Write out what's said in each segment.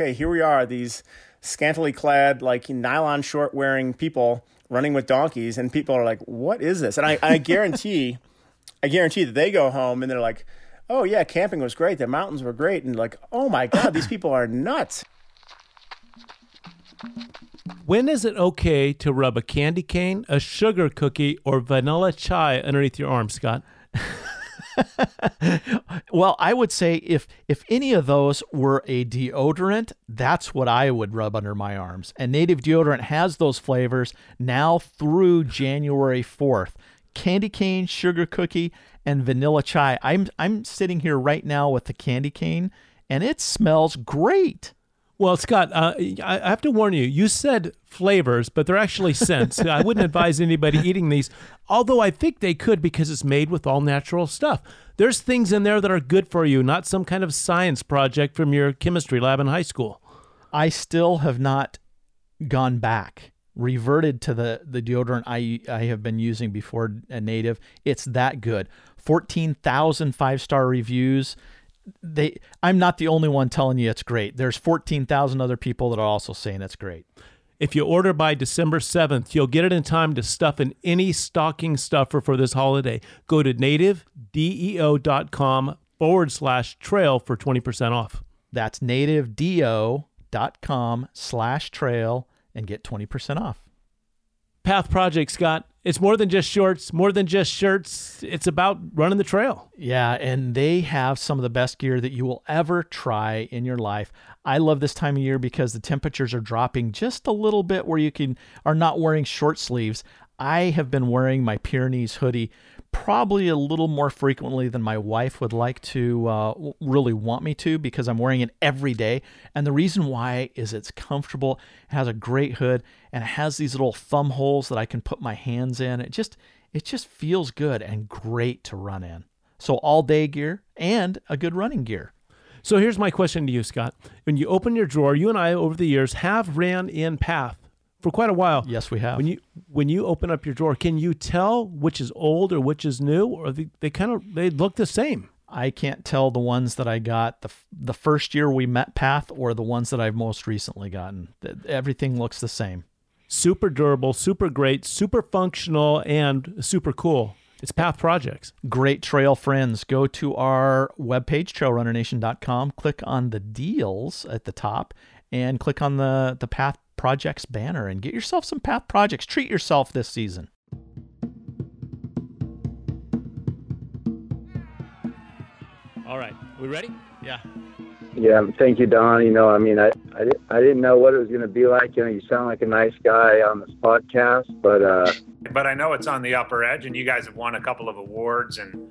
okay, here we are, these scantily clad, like nylon short wearing people running with donkeys, and people are like, "What is this?" And I, I guarantee, I guarantee that they go home and they're like, "Oh yeah, camping was great. The mountains were great," and like, "Oh my god, these people are nuts." When is it okay to rub a candy cane, a sugar cookie, or vanilla chai underneath your arm, Scott? well, I would say if if any of those were a deodorant, that's what I would rub under my arms. And native deodorant has those flavors now through January 4th. Candy cane, sugar cookie, and vanilla chai. I'm I'm sitting here right now with the candy cane and it smells great. Well, Scott, uh, I have to warn you. You said flavors, but they're actually scents. I wouldn't advise anybody eating these, although I think they could because it's made with all natural stuff. There's things in there that are good for you, not some kind of science project from your chemistry lab in high school. I still have not gone back, reverted to the, the deodorant I, I have been using before a native. It's that good. 14,000 five star reviews they I'm not the only one telling you it's great. There's 14,000 other people that are also saying it's great. If you order by December 7th, you'll get it in time to stuff in any stocking stuffer for this holiday. Go to nativedeo.com forward slash trail for 20% off. That's nativedeo.com slash trail and get 20% off. Path Project, Scott. It's more than just shorts, more than just shirts. It's about running the trail. Yeah, and they have some of the best gear that you will ever try in your life. I love this time of year because the temperatures are dropping just a little bit where you can are not wearing short sleeves. I have been wearing my Pyrenees hoodie probably a little more frequently than my wife would like to uh, really want me to because I'm wearing it every day. And the reason why is it's comfortable, it has a great hood, and it has these little thumb holes that I can put my hands in. It just it just feels good and great to run in. So all day gear and a good running gear. So here's my question to you, Scott. When you open your drawer, you and I over the years have ran in path for quite a while. Yes, we have. When you when you open up your drawer, can you tell which is old or which is new, or they, they kind of they look the same? I can't tell the ones that I got the the first year we met Path or the ones that I've most recently gotten. Everything looks the same. Super durable, super great, super functional, and super cool. It's Path Projects. Great trail friends. Go to our webpage, trailrunnernation.com, click on the deals at the top, and click on the, the Path Projects banner and get yourself some Path Projects. Treat yourself this season. All right. We ready? Yeah. Yeah, thank you, Don. You know, I mean, I I, I didn't know what it was going to be like. You know, you sound like a nice guy on this podcast, but uh, but I know it's on the upper edge, and you guys have won a couple of awards. And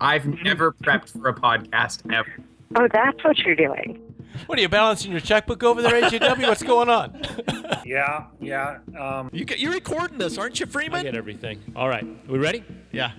I've never prepped for a podcast ever. Oh, that's what you're doing. What are you balancing your checkbook over there, AJW? What's going on? yeah, yeah. Um, you get, you're recording this, aren't you, Freeman? I get everything. All right, we ready? Yeah.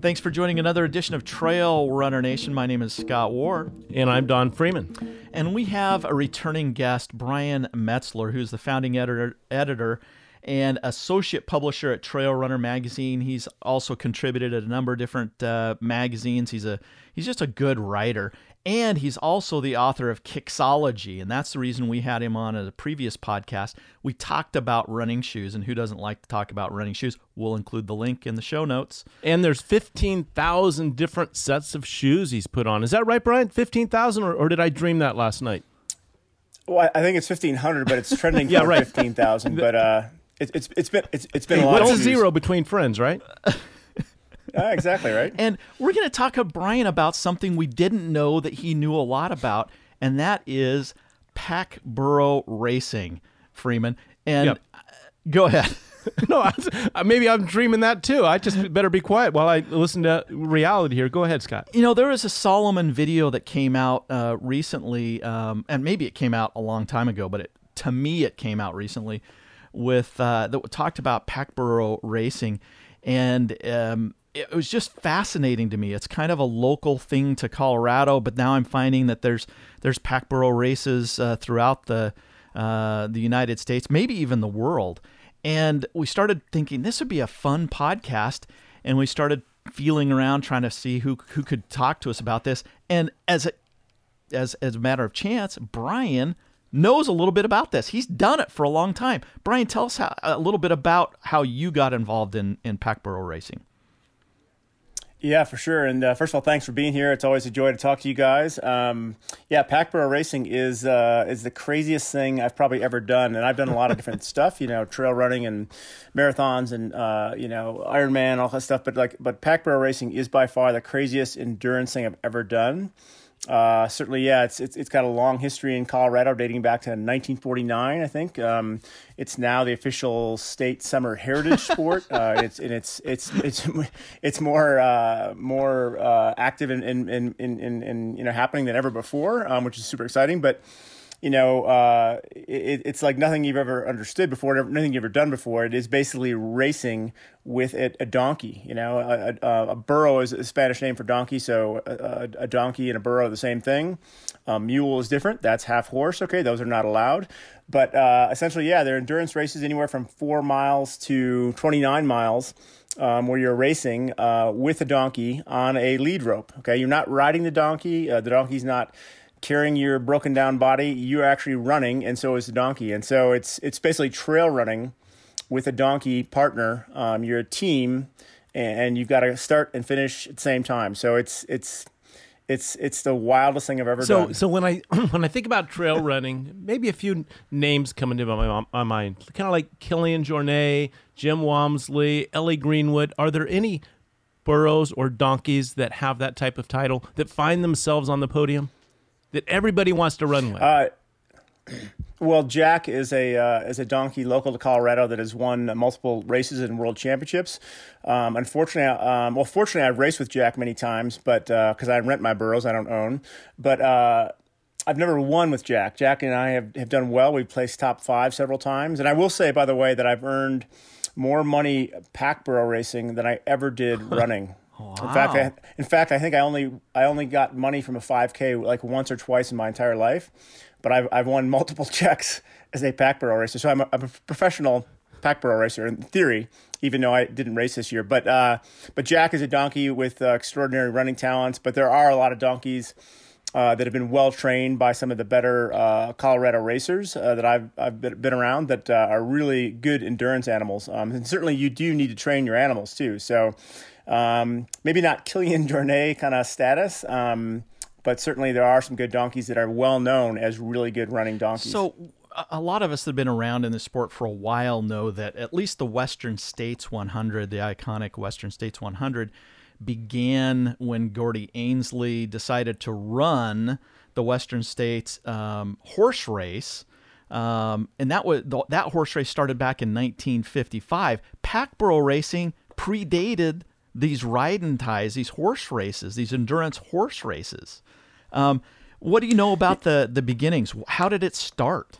Thanks for joining another edition of Trail Runner Nation. My name is Scott Ward. And I'm Don Freeman. And we have a returning guest, Brian Metzler, who's the founding editor, editor and associate publisher at Trail Runner magazine. He's also contributed at a number of different uh, magazines. He's a he's just a good writer. And he's also the author of Kicksology, and that's the reason we had him on at a previous podcast. We talked about running shoes, and who doesn't like to talk about running shoes? We'll include the link in the show notes. And there's 15,000 different sets of shoes he's put on. Is that right, Brian? 15,000, or, or did I dream that last night? Well, I think it's 1,500, but it's trending yeah, right. 15,000. But uh, it, it's, it's been, it's, it's been hey, a lot What's a zero between friends, right? Yeah, exactly right. and we're going to talk to Brian about something we didn't know that he knew a lot about, and that is pack burro racing, Freeman. And yep. go ahead. no, I, uh, maybe I'm dreaming that too. I just better be quiet while I listen to reality here. Go ahead, Scott. You know, there was a Salomon video that came out uh, recently, um, and maybe it came out a long time ago, but it, to me, it came out recently with uh, that talked about pack burro racing, and um, it was just fascinating to me. It's kind of a local thing to Colorado, but now I'm finding that there's there's pack burro races uh, throughout the uh, the United States, maybe even the world. And we started thinking this would be a fun podcast, and we started feeling around trying to see who who could talk to us about this. And as it as as a matter of chance, Brian knows a little bit about this. He's done it for a long time. Brian, tell us how, a little bit about how you got involved in in pack burro racing. Yeah, for sure. And uh, first of all, thanks for being here. It's always a joy to talk to you guys. Um, yeah, pack burro racing is uh, is the craziest thing I've probably ever done, and I've done a lot of different stuff. You know, trail running and marathons, and uh, you know, Ironman, all that stuff. But like, but pack burro racing is by far the craziest endurance thing I've ever done. Uh, certainly, yeah, it's, it's it's got a long history in Colorado, dating back to 1949, I think. Um, it's now the official state summer heritage sport. uh, it's and it's it's it's it's more uh, more uh, active and in in, in, in, in, you know happening than ever before, um, which is super exciting. But you know, uh, it, it's like nothing you've ever understood before, nothing you've ever done before. It is basically racing with a, a donkey. You know, a, a, a, burro is a Spanish name for donkey, so a, donkey and a burro are the same thing. A mule is different. That's half horse. Okay, those are not allowed. But uh, essentially, yeah, they're endurance races anywhere from four miles to 29 miles. Um, where you're racing uh, with a donkey on a lead rope. Okay, you're not riding the donkey. Uh, the donkey's not carrying your broken down body. You're actually running, and so is the donkey. And so it's it's basically trail running with a donkey partner. Um, you're a team, and you've got to start and finish at the same time. So it's it's it's it's the wildest thing I've ever so, done. So when I when I think about trail running, maybe a few names come into my, my mind, kind of like Kilian Jornet, Jim Walmsley, Ellie Greenwood. Are there any burros or donkeys that have that type of title that find themselves on the podium? That everybody wants to run with? Uh, well, Jack is a uh, is a donkey local to Colorado that has won multiple races and world championships. Um, unfortunately, um, well, fortunately, I've raced with Jack many times, but because uh, I rent my burros, I don't own. But uh, I've never won with Jack. Jack and I have, have done well. We've placed top five several times, and I will say, by the way, that I've earned more money pack burro racing than I ever did running. Wow. In fact, I, in fact, I think I only I only got money from a 5K like once or twice in my entire life, but I've I've won multiple checks as a pack burro racer. So I'm a, I'm a professional pack burro racer in theory, even though I didn't race this year. But uh, but Jack is a donkey with uh, extraordinary running talents. But there are a lot of donkeys. Uh, that have been well trained by some of the better uh, Colorado racers uh, that I've I've been around that uh, are really good endurance animals. Um, and certainly you do need to train your animals too. So um, maybe not Kilian Jornet kind of status, um, but certainly there are some good donkeys that are well known as really good running donkeys. So a lot of us that have been around in the sport for a while know that at least the Western States 100, the iconic Western States 100, began when Gordy Ainsleigh decided to run the Western States um, horse race. Um, and that was that horse race started back in 1955. Pack burro racing predated these riding ties, these horse races, these endurance horse races. Um, what do you know about the the beginnings? How did it start?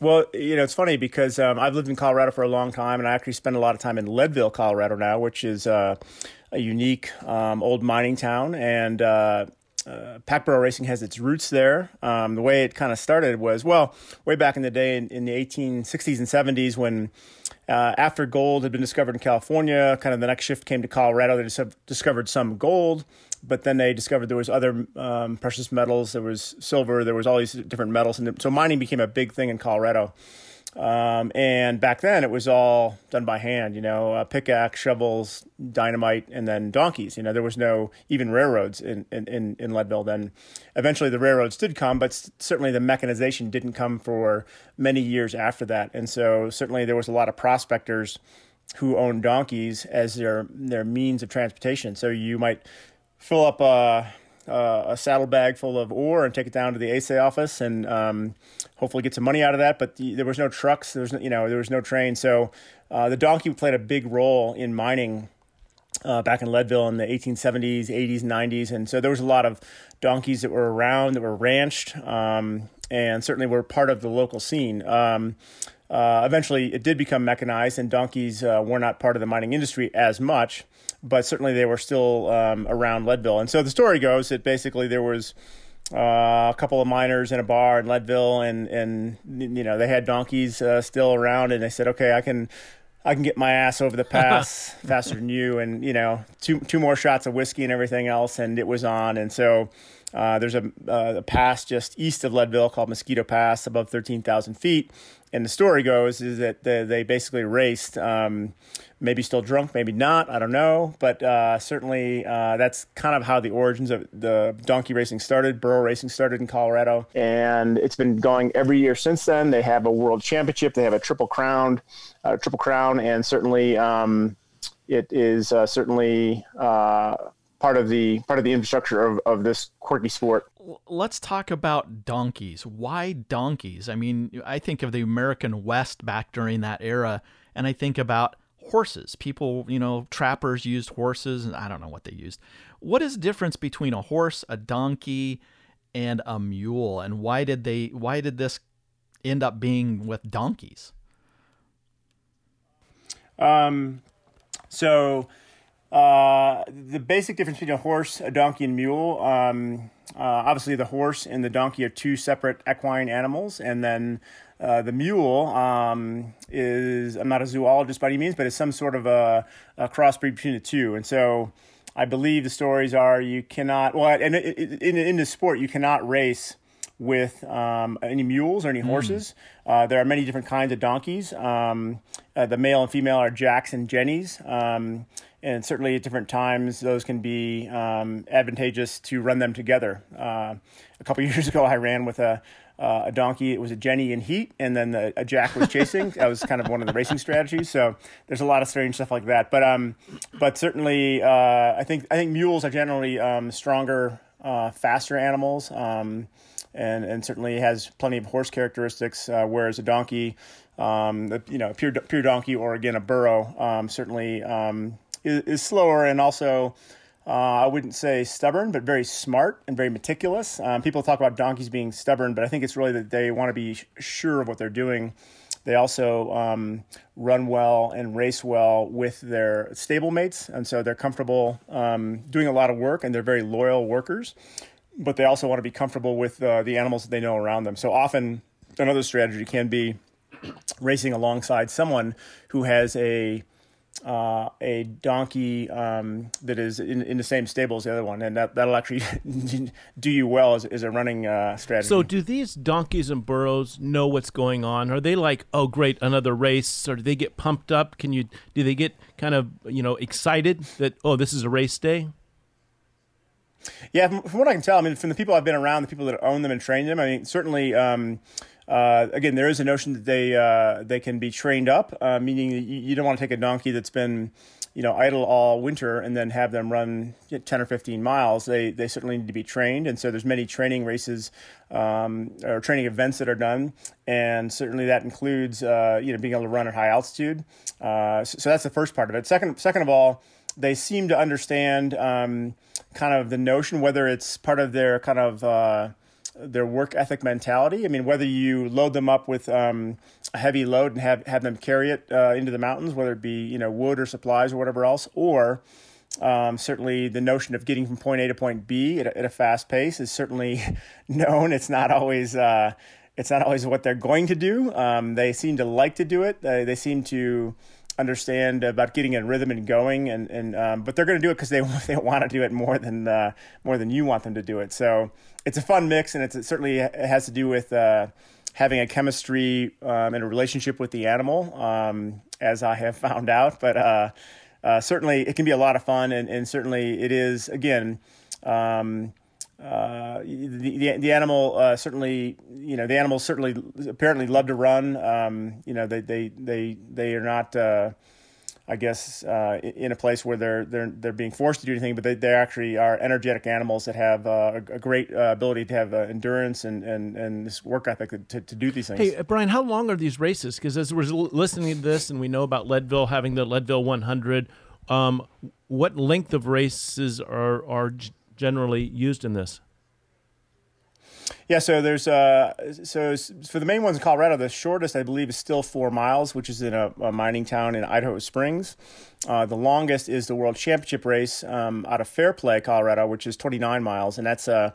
Well, you know, it's funny because um, I've lived in Colorado for a long time, and I actually spend a lot of time in Leadville, Colorado now, which is uh, a unique um, old mining town. And uh, uh, pack burro racing has its roots there. Um, the way it kind of started was, well, way back in the day in, in the 1860s and 70s when uh, after gold had been discovered in California, kind of the next shift came to Colorado. They discovered some gold, but then they discovered there was other um, precious metals. There was silver. There was all these different metals, and so mining became a big thing in Colorado. Um, and back then it was all done by hand, you know, uh, pickaxe, shovels, dynamite, and then donkeys. You know, there was no even railroads in, in, in Leadville then. Eventually the railroads did come, but certainly the mechanization didn't come for many years after that. And so certainly there was a lot of prospectors who owned donkeys as their, their means of transportation. So you might fill up a, uh, a saddlebag full of ore and take it down to the assay office and um, hopefully get some money out of that. But the, there was no trucks, there was no, you know there was no train, so uh, the donkey played a big role in mining. Uh, back in Leadville in the 1870s, 80s, 90s, and so there was a lot of donkeys that were around that were ranched, um, and certainly were part of the local scene. Um, uh, eventually, it did become mechanized, and donkeys uh, were not part of the mining industry as much but certainly they were still um, around Leadville. And so the story goes that basically there was uh, a couple of miners in a bar in Leadville, and and you know they had donkeys uh, still around, and they said, okay, I can. I can get my ass over the pass faster than you, and you know, two two more shots of whiskey and everything else, and it was on. And so, Uh, there's a, uh, a pass just east of Leadville called Mosquito Pass, above 13,000 feet. And the story goes is that they, they basically raced, um, maybe still drunk, maybe not, I don't know. But uh, certainly uh, that's kind of how the origins of the donkey racing started. Burro racing started in Colorado. And it's been going every year since then. They have a world championship, they have a triple crown, uh, triple crown, and certainly um, it is uh, certainly uh, part of the part of the infrastructure of, of this quirky sport. Let's talk about donkeys. Why donkeys? I mean, I think of the American West back during that era, and I think about horses. People, you know, trappers used horses, and I don't know what they used. What is the difference between a horse, a donkey, and a mule? And why did they? Why did this end up being with donkeys? Um, so uh, the basic difference between a horse, a donkey, and mule. Um, uh, obviously, the horse and the donkey are two separate equine animals, and then uh, the mule um, is. I'm not a zoologist by any means, but it's some sort of a, a crossbreed between the two. And so, I believe the stories are you cannot. Well, and in in the sport, you cannot race with um, any mules or any horses. Mm. Uh, there are many different kinds of donkeys. Um, uh, the male and female are jacks and jennies. Um, and certainly at different times, those can be um, advantageous to run them together. Uh, a couple years ago, I ran with a, uh, a donkey. It was a Jenny in heat, and then the, a Jack was chasing. that was kind of one of the racing strategies. So there's a lot of strange stuff like that. But um, but certainly, uh, I think I think mules are generally um, stronger, uh, faster animals. Um, and, and certainly has plenty of horse characteristics, uh, whereas a donkey, um, you know, pure pure donkey or again a burro, um, certainly um, is, is slower and also uh, I wouldn't say stubborn, but very smart and very meticulous. Um, people talk about donkeys being stubborn, but I think it's really that they want to be sure of what they're doing. They also um, run well and race well with their stablemates, and so they're comfortable um, doing a lot of work, and they're very loyal workers. But they also want to be comfortable with uh, the animals that they know around them. So often, another strategy can be racing alongside someone who has a uh, a donkey um, that is in, in the same stable as the other one, and that that'll actually do you well as, as a running uh, strategy. So, do these donkeys and burros know what's going on? Are they like, oh, great, another race, or do they get pumped up? Can you do they get kind of you know excited that oh, this is a race day? Yeah, from, from what I can tell, I mean, from the people I've been around, the people that own them and train them, I mean, certainly. Um, uh, again, there is a notion that they uh, they can be trained up, uh, meaning you, you, don't want to take a donkey that's been, you know, idle all winter and then have them run ten or fifteen miles. They they certainly need to be trained, and so there's many training races um, or training events that are done, and certainly that includes uh, you know being able to run at high altitude. Uh, so, so, that's the first part of it. Second, second of all, they seem to understand um, kind of the notion, whether it's part of their kind of uh, their work ethic mentality. I mean, whether you load them up with um, a heavy load and have, have them carry it uh, into the mountains, whether it be you know wood or supplies or whatever else, or um, certainly the notion of getting from point A to point B at a, at a fast pace is certainly known. It's not always uh, it's not always what they're going to do. Um, they seem to like to do it. They, they seem to understand about getting in rhythm and going and, and um, but they're going to do it because they, they want to do it more than uh, more than you want them to do it. So it's a fun mix and it's, it certainly has to do with uh, having a chemistry um, and a relationship with the animal um, as I have found out. But uh, uh certainly it can be a lot of fun and, and certainly it is again um, uh, the, the, the animal uh, certainly you know the animals certainly apparently love to run. Um, you know they they they they are not. Uh, I guess uh, in a place where they're they're they're being forced to do anything, but they, they actually are energetic animals that have uh, a, a, great ability to have endurance and, and, and this work ethic to, to do these things. Hey Brian, how long are these races? Because as we're listening to this, and we know about Leadville having the Leadville 100, um, what length of races are are generally used in this? Yeah, so there's uh, so for the main ones in Colorado, the shortest I believe is still four miles, which is in a, a mining town in Idaho Springs. Uh, the longest is the World Championship race um, out of Fairplay, Colorado, which is 29 miles, and that's a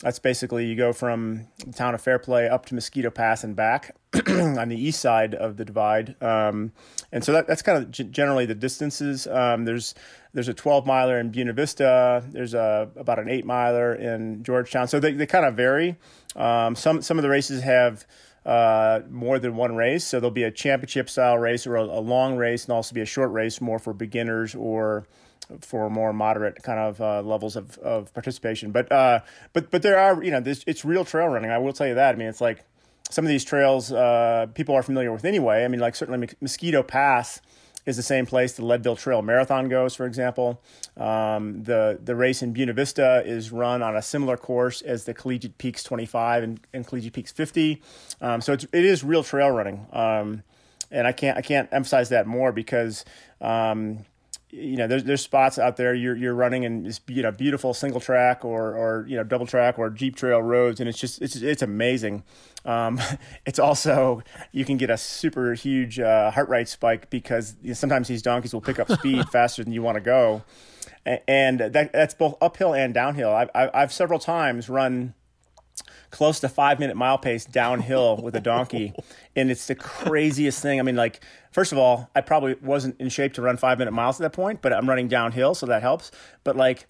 That's basically you go from the town of Fairplay up to Mosquito Pass and back on the east side of the divide. Um, and so that, that's kind of g- generally the distances. Um, there's there's a 12 miler in Buena Vista. There's a about an eight miler in Georgetown. So they, they kind of vary. Um, some some of the races have uh, more than one race. So there'll be a championship style race or a, a, long race, and also be a short race more for beginners or for more moderate kind of uh, levels of, of participation. But uh, but but there are you know this, it's real trail running. I will tell you that. I mean, it's like some of these trails uh, people are familiar with anyway. I mean, like certainly Mosquito Pass is the same place the Leadville Trail Marathon goes, for example. Um, the the race in Buena Vista is run on a similar course as the Collegiate Peaks 25 and, and Collegiate Peaks 50. Um, so it's, it is real trail running, um, and I can't I can't emphasize that more because um, you know, there's there's spots out there you're you're running in this you know beautiful single track or or you know double track or jeep trail roads, and it's just it's it's amazing. Um, it's also you can get a super huge uh, heart rate spike because you know, sometimes these donkeys will pick up speed faster than you want to go, and that that's both uphill and downhill. I've I've several times run close to five minute mile pace downhill with a donkey. And it's the craziest thing. I mean, like, first of all, I probably wasn't in shape to run five minute miles at that point, but I'm running downhill, so that helps. But like,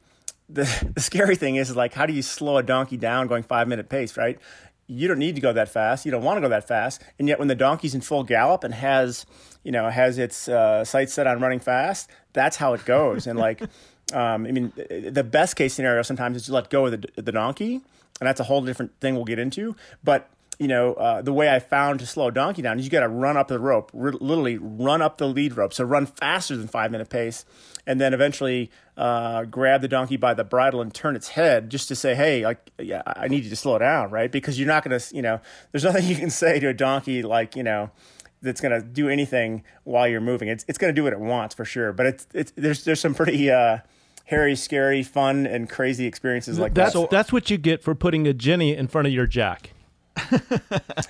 the, the scary thing is, is like, how do you slow a donkey down going five minute pace, right? You don't need to go that fast. You don't want to go that fast. And yet, when the donkey's in full gallop and has, you know, has its uh, sights set on running fast, that's how it goes. And like, um, I mean, the best case scenario sometimes is to let go of the, the donkey and that's a whole different thing we'll get into. But you know, uh, the way I found to slow donkey down is you got to run up the rope, r- literally run up the lead rope. So run faster than five minute pace, and then eventually uh, grab the donkey by the bridle and turn its head just to say, "Hey, like, yeah, I need you to slow down, right?" Because you're not going to, you know, there's nothing you can say to a donkey like, you know, that's going to do anything while you're moving. It's it's going to do what it wants for sure. But it's it's there's there's some pretty. Uh, hairy, scary, fun, and crazy experiences like that's, that. So, that's what you get for putting a Jenny in front of your Jack.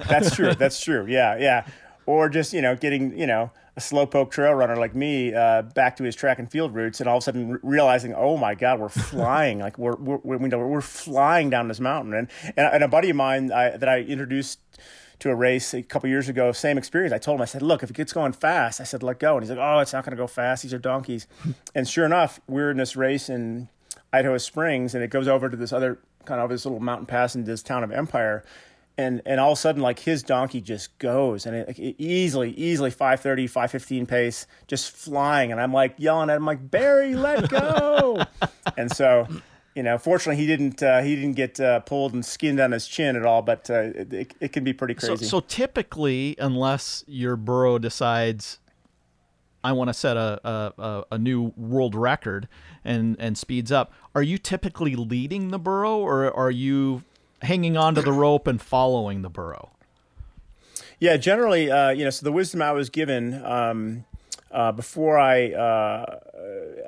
that's true. That's true. Yeah, yeah. Or just you know getting you know a slowpoke trail runner like me uh, back to his track and field roots, and all of a sudden realizing, oh my God, we're flying! like we're we're we're, we're flying down this mountain. And and, and a buddy of mine I, that I introduced to a race a couple years ago, same experience. I told him, I said, look, if it gets going fast, I said, let go. And he's like, oh, it's not going to go fast. These are donkeys. and sure enough, we're in this race in Idaho Springs, and it goes over to this other kind of this little mountain pass in this town of Empire. And, and all of a sudden, like his donkey just goes and it, like, easily, easily 530, 515 pace, just flying. And I'm like yelling at him, like, Barry, let go. and so you know, fortunately, he didn't uh, he didn't get uh, pulled and skinned on his chin at all, but uh, it, it can be pretty crazy. So, so typically, unless your burro decides, I want to set a, a, a new world record and and speeds up, are you typically leading the burro, or are you hanging onto the rope and following the burro? Yeah, generally, uh, you know, so the wisdom I was given. Um, uh, before I uh,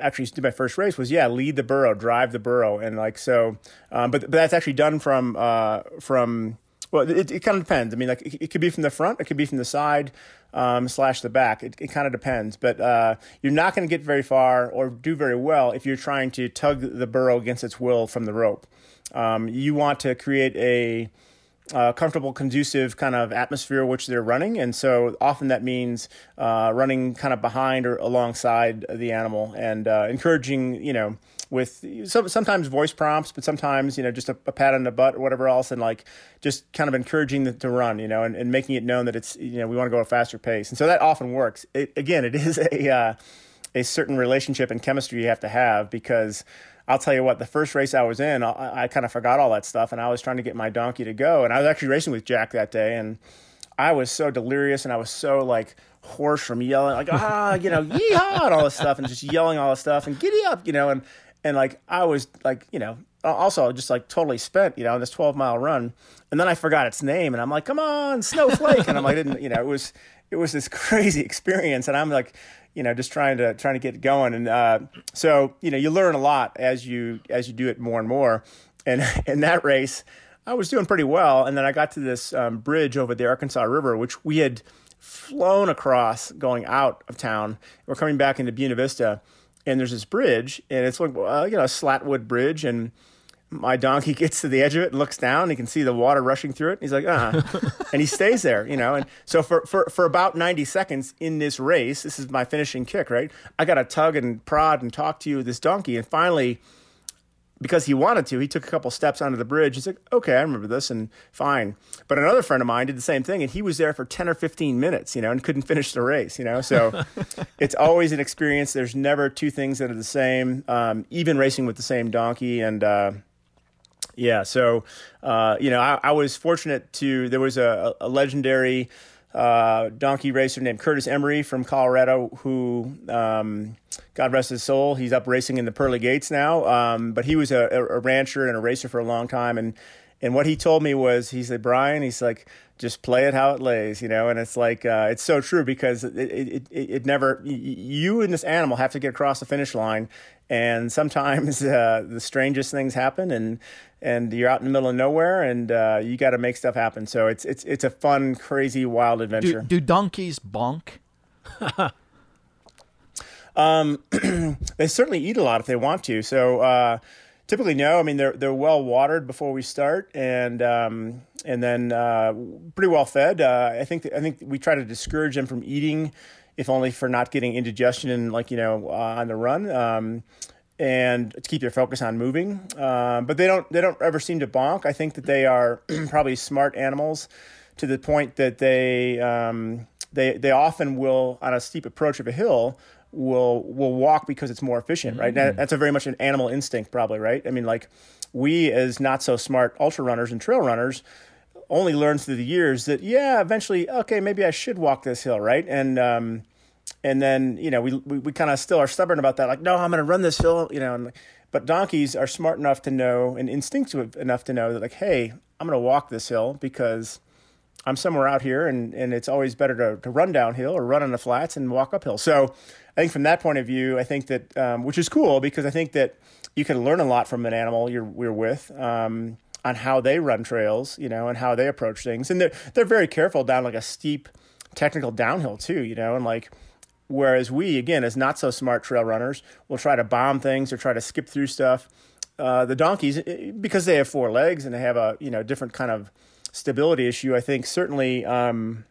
actually did my first race was yeah lead the burro drive the burro and like so um, but but that's actually done from uh, from well it, it kind of depends. I mean like it, it, could be from the front it could be from the side um, slash the back. It, it kind of depends. But uh, you're not going to get very far or do very well if you're trying to tug the burro against its will from the rope. Um, you want to create a uh, comfortable, conducive kind of atmosphere which they're running, and so often that means uh, running kind of behind or alongside the animal and uh, encouraging, you know, with some, sometimes voice prompts, but sometimes you know just a, a, pat on the butt or whatever else, and like just kind of encouraging them to run, you know, and, and making it known that it's you know we want to go at a faster pace, and so that often works. It, again, it is a uh, a certain relationship and chemistry you have to have because I'll tell you what, the first race I was in, I, I kind of forgot all that stuff, and I was trying to get my donkey to go, and I was actually racing with Jack that day, and I was so delirious, and I was so like hoarse from yelling, like ah, you know, yeehaw, and all this stuff, and just yelling all this stuff, and giddy up, you know, and and like I was like, you know, also just like totally spent, you know, on this 12 mile run, and then I forgot its name, and I'm like, come on, snowflake, and I'm like, didn't, you know, it was it was this crazy experience, and I'm like you know, just trying to trying to get going. And uh, so, you know, you learn a lot as you as you do it more and more. And in that race, I was doing pretty well. And then I got to this um, bridge over the Arkansas River, which we had flown across going out of town. We're coming back into Buena Vista, and there's this bridge, and it's like uh, you know a slatwood bridge, and my donkey gets to the edge of it and looks down. And he can see the water rushing through it. And he's like, uh and he stays there, you know. And so for, for, for about 90 seconds in this race, this is my finishing kick, right? I got to tug and prod and talk to you with this donkey. And finally, because he wanted to, he took a couple steps onto the bridge. He's like, okay, I remember this and fine. But another friend of mine did the same thing and he was there for 10 or 15 minutes, you know, and couldn't finish the race, you know. So it's always an experience. There's never two things that are the same, um, even racing with the same donkey. And, uh, yeah, so, uh, you know, I, I, was fortunate to, there was a, a legendary uh, donkey racer named Curtis Imrie from Colorado, who, um, God rest his soul, he's up racing in the Pearly Gates now. Um, but he was a, a, rancher and a racer for a long time. And, and what he told me was, he said, Brian, he's like, just play it how it lays, you know? And it's like, uh, it's so true because it, it, it, it never, you and this animal have to get across the finish line. And sometimes uh, the strangest things happen and, and you're out in the middle of nowhere and uh, you got to make stuff happen. So it's it's it's a fun, crazy, wild adventure. Do, do donkeys bonk? um, they certainly eat a lot if they want to. So uh, typically, no. I mean, they're they're well watered before we start, and um, and then uh, pretty well fed. Uh, I think I think we try to discourage them from eating, if only for not getting indigestion and like you know uh, on the run. Um, and to keep their focus on moving. Um, but they don't they don't ever seem to bonk. I think that they are probably smart animals to the point that they um, they they often will on a steep approach of a hill will will walk because it's more efficient, right? Mm-hmm. that's a very much an animal instinct, probably, right? I mean, like we as not so smart ultra runners and trail runners only learn through the years that yeah, eventually, okay, maybe I should walk this hill, right? And um, and then you know we we, we kind of still are stubborn about that like no i'm going to run this hill you know and, but donkeys are smart enough to know and instinctive enough to know that like hey i'm going to walk this hill because i'm somewhere out here and, and it's always better to, to run downhill or run on the flats and walk uphill so i think from that point of view i think that um, which is cool because i think that you can learn a lot from an animal you're, you're with um, on how they run trails you know and how they approach things and they're, they're very careful down like a steep technical downhill too you know and like Whereas we, again, as not so smart trail runners, will try to bomb things or try to skip through stuff. Uh, the donkeys, because they have four legs and they have a you know different kind of stability issue, I think certainly um,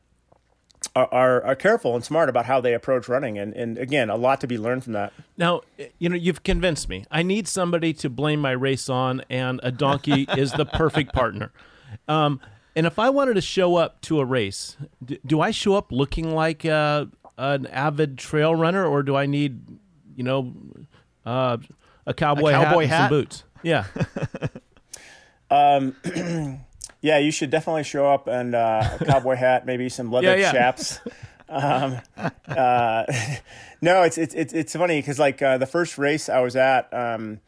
are, are, are careful and smart about how they approach running. And and again, a lot to be learned from that. Now, you know, you've convinced me. I need somebody to blame my race on, and a donkey is the perfect partner. Um, and if I wanted to show up to a race, do, do I show up looking like uh, an avid trail runner, or do I need, you know, uh, a cowboy, a cowboy hat, hat, and some boots? Yeah. um, yeah, you should definitely show up and uh, a cowboy hat, maybe some leather yeah, yeah. chaps. Um, uh, no, it's it's it's, it's funny because like uh, the first race I was at. Um,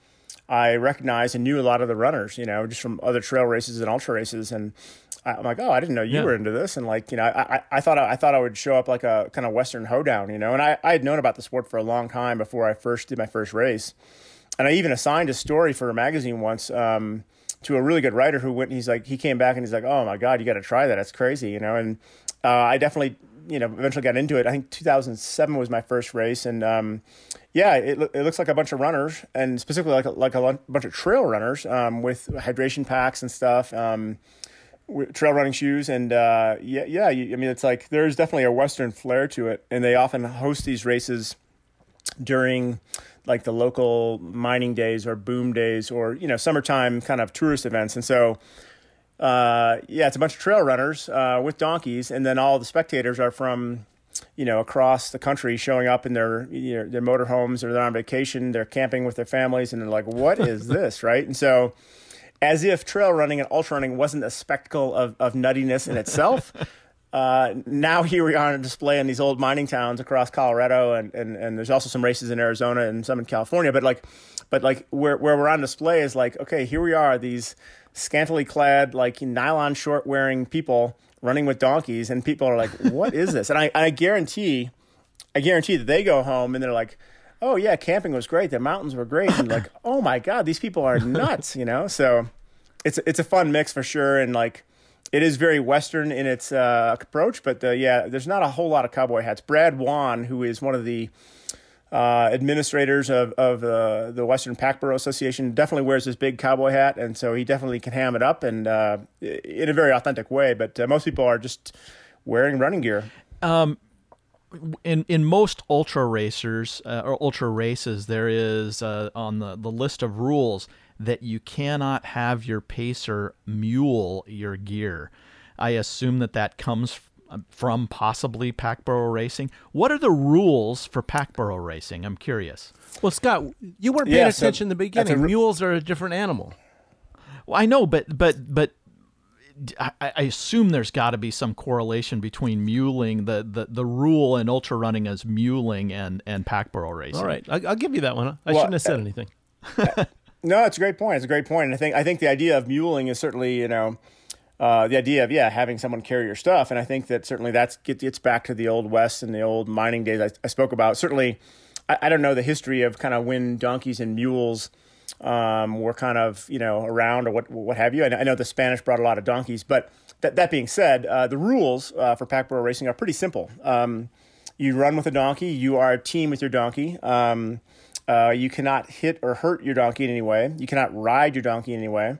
I recognized and knew a lot of the runners, you know, just from other trail races and ultra races. And I'm like, oh, I didn't know you yeah. were into this, and like, you know, I, I, I thought I, I, thought I would show up like a kind of Western hoedown, you know, and I, I had known about the sport for a long time before I first did my first race, and I even assigned a story for a magazine once um, to a really good writer who went. He's like, he came back and he's like, oh my god, you got to try that. That's crazy, you know, and uh, I definitely, you know, eventually got into it. I think 2007 was my first race, and um, yeah, it, it looks like a bunch of runners, and specifically like a, like a bunch of trail runners um, with hydration packs and stuff. Um, trail running shoes and uh, yeah yeah you, i mean it's like there's definitely a western flair to it and they often host these races during like the local mining days or boom days or you know summertime kind of tourist events. And so uh, yeah it's a bunch of trail runners uh, with donkeys. And then all the spectators are from you know across the country showing up in their you know, their motorhomes or they're on vacation they're camping with their families and they're like what is this? Right? And so as if trail running and ultra running wasn't a spectacle of, of nuttiness in itself. uh, now here we are on display in these old mining towns across Colorado, and, and, and there's also some races in Arizona and some in California. But like, but like where where we're on display is like, okay, here we are, these scantily clad, like nylon short wearing people running with donkeys, and people are like, what is this? And I I guarantee, I guarantee that they go home and they're like oh yeah, camping was great. The mountains were great. And like, oh my god, these people are nuts, you know. So it's it's a fun mix for sure, and like it is very western in its uh, approach. But uh, yeah, there's not a whole lot of cowboy hats. Brad Wann, who is one of the uh, administrators of, of uh, the Western Pack Burro Association definitely wears this big cowboy hat, and so he definitely can ham it up and uh, in a very authentic way. But uh, most people are just wearing running gear. Um, in in most ultra racers or ultra races, there is on the the list of rules that you cannot have your pacer mule your gear. I assume that that comes uh, from possibly pack burro racing. What are the rules for pack burro racing? I'm curious. Well, Scott, you weren't paying Yeah, so attention in the beginning. re- Mules are a different animal. Well, I know, but but but I, I assume there's got to be some correlation between muling the, the, the rule in ultra running as muling and and pack burro racing. All right, I, I'll give you that one. I Well, shouldn't have said uh, anything. No, it's a great point. It's a great point. And I think I think the idea of muling is certainly you know uh, the idea of yeah having someone carry your stuff, and I think that certainly that's get, gets back to the old west and the old mining days I, I spoke about. Certainly, I, I don't know the history of kind of when donkeys and mules um, were kind of you know around or what what have you. I, I know the Spanish brought a lot of donkeys, but that that being said, uh, the rules uh, for pack burro racing are pretty simple. Um, you run with a donkey. You are a team with your donkey. Um, uh, you cannot hit or hurt your donkey in any way. You cannot ride your donkey in any way.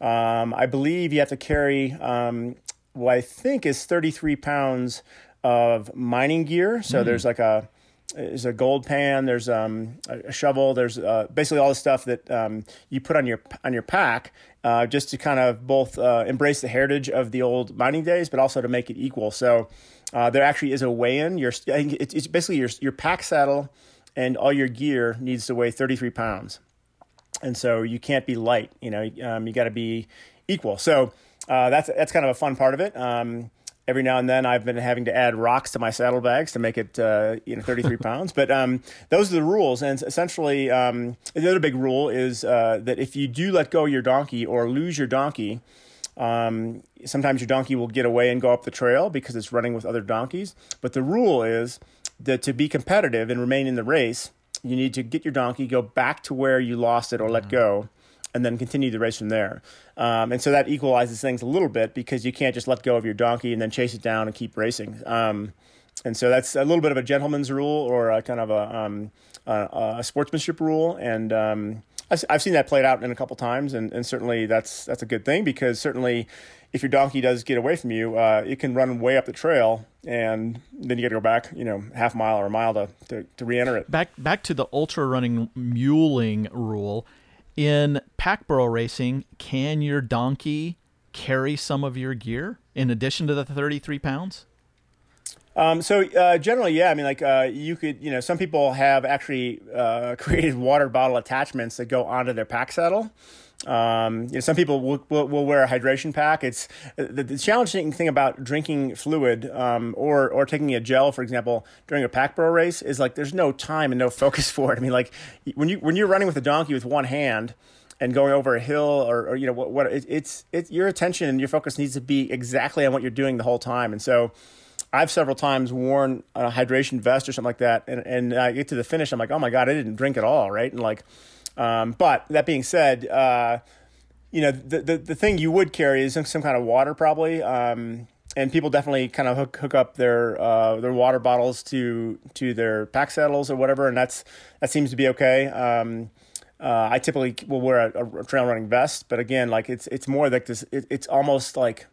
Um, I believe you have to carry um, what I think is 33 pounds of mining gear. So there's like a there's a gold pan, there's um, a shovel, there's uh, basically all the stuff that um, you put on your on your pack uh, just to kind of both uh, embrace the heritage of the old mining days, but also to make it equal. So uh, there actually is a weigh-in. Your it's, it's basically your your pack saddle and all your gear needs to weigh 33 pounds and so you can't be light. You know, um, you got to be equal. So uh, that's that's kind of a fun part of it. Um, every now and then, I've been having to add rocks to my saddlebags to make it uh, you know 33 pounds. But um, those are the rules, and essentially, um, the other big rule is uh, that if you do let go of your donkey or lose your donkey. Um, sometimes your donkey will get away and go up the trail because it's running with other donkeys. But the rule is to be competitive and remain in the race, you need to get your donkey, go back to where you lost it or let go, and then continue the race from there. Um, and so that equalizes things a little bit because you can't just let go of your donkey and then chase it down and keep racing. Um, and so that's a little bit of a gentleman's rule or a kind of a, um, a, a sportsmanship rule. And um, I've, I've seen that played out in a couple times, and, and certainly that's that's a good thing because certainly if your donkey does get away from you, uh, it can run way up the trail, and then you got to go back, you know, half mile or a mile to, to, to re-enter it. Back back to the ultra running muling rule. In pack burro racing, can your donkey carry some of your gear in addition to the 33 pounds? Um, so uh, generally, yeah. I mean, like uh, you could, you know, some people have actually uh, created water bottle attachments that go onto their pack saddle. Um, you know, some people will, will, will wear a hydration pack. It's the, the challenging thing about drinking fluid um, or or taking a gel, for example, during a pack burro race is like there's no time and no focus for it. I mean, like when you when you're running with a donkey with one hand and going over a hill or, or you know what, what it, it's it's your attention and your focus needs to be exactly on what you're doing the whole time. And so I've several times worn a hydration vest or something like that, and, and I get to the finish, I'm like, oh my god, I didn't drink at all, right? And like, um, but that being said, uh, you know, the, the the thing you would carry is some, some kind of water probably, um, and people definitely kind of hook hook up their uh, their water bottles to to their pack saddles or whatever, and that's that seems to be okay. Um, uh, I typically will wear a, a trail running vest, but again, like it's it's more like this. It, it's almost like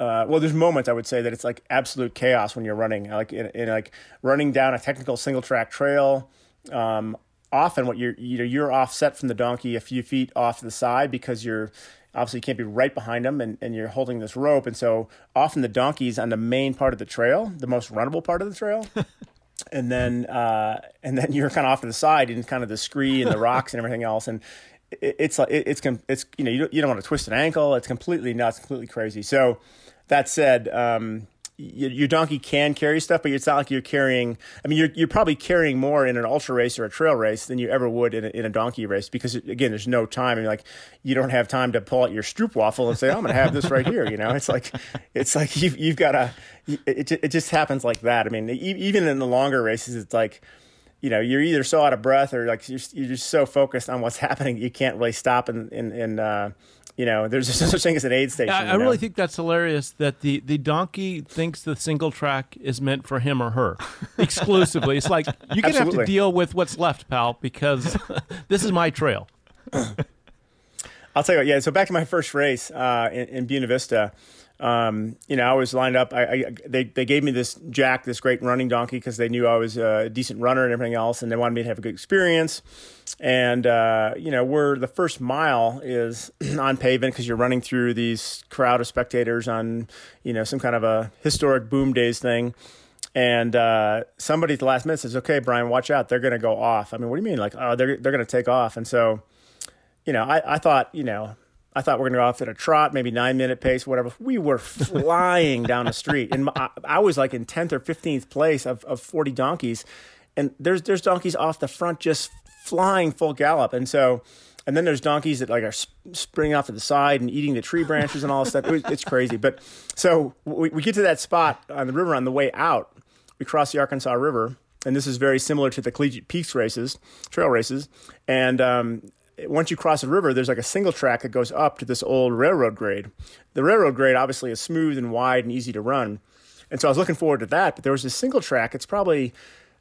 uh, well, there's moments I would say that it's like absolute chaos when you're running, like in, in like running down a technical single track trail. Um, often, what you're you know you're offset from the donkey a few feet off to the side because you're obviously you can't be right behind them and, and you're holding this rope, and so often the donkey's on the main part of the trail, the most runnable part of the trail. and then uh, and then you're kind of off to the side in kind of the scree and the rocks and everything else, and it, it's like it, it's it's you know you don't, you don't want to twist an ankle. It's completely nuts, completely crazy. So that said, um, your, your donkey can carry stuff, but it's not like you're carrying. I mean, you're you're probably carrying more in an ultra race or a trail race than you ever would in a, in a donkey race because again, there's no time. I mean, like you don't have time to pull out your stroop waffle and say, "I'm going to have this right here." You know, it's like it's like you've you've got to. It it just happens like that. I mean, even in the longer races, it's like you know you're either so out of breath or like you're, you're just so focused on what's happening you can't really stop and and and, uh, you know, there's no such thing as an aid station. I, really think that's hilarious that the, the donkey thinks the single track is meant for him or her exclusively. it's like you're gonna have to deal with what's left, pal, because this is my trail. I'll tell you what. Yeah. So back to my first race uh, in, in Buena Vista. Um, you know, I was lined up. I, I they they gave me this Jack, this great running donkey, because they knew I was a decent runner and everything else, and they wanted me to have a good experience. And uh, you know, where the first mile is on pavement because you're running through these crowd of spectators on you know some kind of a historic boom days thing. And uh, somebody at the last minute says, "Okay, Brian, watch out. They're going to go off." I mean, what do you mean? Like, oh, they're they're going to take off. And so you know, I, I thought, you know, I thought we're going to go off at a trot, maybe nine minute pace, whatever. We were flying down the street, and I, I was like in tenth or fifteenth place of, of forty donkeys, and there's there's donkeys off the front just flying full gallop, and so, and then there's donkeys that like are sp- springing off to the side and eating the tree branches and all this stuff. It was, it's crazy, but so we, we get to that spot on the river on the way out. We cross the Arkansas River, and this is very similar to the Collegiate Peaks races, trail races, and um, once you cross the river, there's like a single track that goes up to this old railroad grade. The railroad grade obviously is smooth and wide and easy to run. And so I was looking forward to that. But there was this single track. It's probably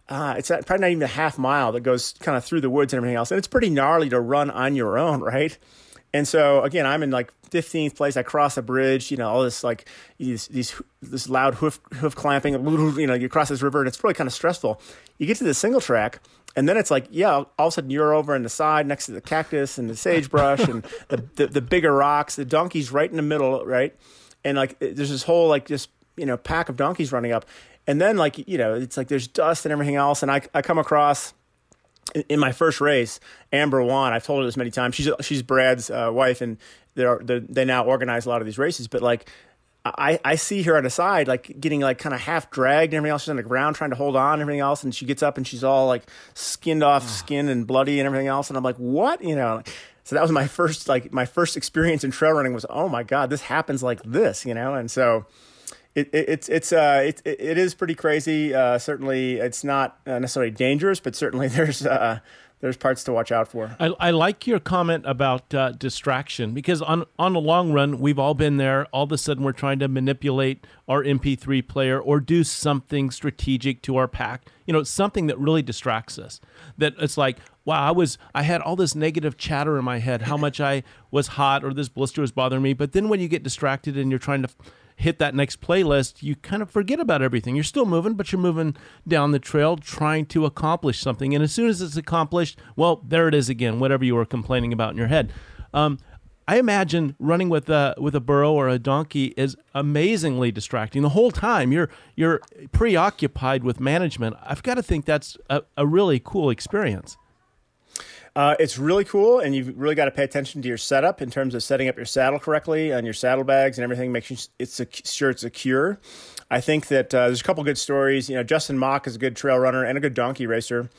uh, it's probably not even a half mile that goes kind of through the woods and everything else. And it's pretty gnarly to run on your own, right? And so again, I'm in like 15th place. I cross a bridge, you know, all this like these, these this loud hoof hoof clamping. You know, you cross this river, and it's really kind of stressful. You get to the single track, and then it's like, yeah, all of a sudden you're over in the side next to the cactus and the sagebrush and the, the the bigger rocks. The donkey's right in the middle, right? And like there's this whole like just you know pack of donkeys running up, and then like you know it's like there's dust and everything else, and I I come across in- my first race, Amber won. I've told her this many times. She's she's Brad's uh, wife, and they're, they're, they now organize a lot of these races. But like, I, I see her on the side, like getting like kind of half dragged and everything else. She's on the ground trying to hold on and everything else. And she gets up and she's all like skinned off ah. skin and bloody and everything else. And I'm like, what? You know? So that was my first, like my first experience in trail running was, oh my God, this happens like this, you know? And so it, it, it's, it's, uh, it, it it is pretty crazy. Uh, certainly it's not uh, necessarily dangerous, but certainly there's, uh, there's parts to watch out for. I, I like your comment about uh, distraction because on on the long run, we've all been there. All of a sudden, we're trying to manipulate our MP3 player or do something strategic to our pack. You know, something that really distracts us. That it's like, wow, I was I had all this negative chatter in my head, how much I was hot or this blister was bothering me. But then when you get distracted and you're trying to hit that next playlist, you kind of forget about everything. You're still moving, but you're moving down the trail trying to accomplish something. And as soon as it's accomplished, well, there it is again, whatever you were complaining about in your head. Um, I imagine running with a with a burro or a donkey is amazingly distracting. The whole time you're you're preoccupied with management. I've got to think that's a, a really cool experience. Uh, it's really cool, and you've really got to pay attention to your setup in terms of setting up your saddle correctly and your saddlebags and everything. Make sure it's sure it's secure. I think that uh, there's a couple good stories. You know, Justin Mock is a good trail runner and a good donkey racer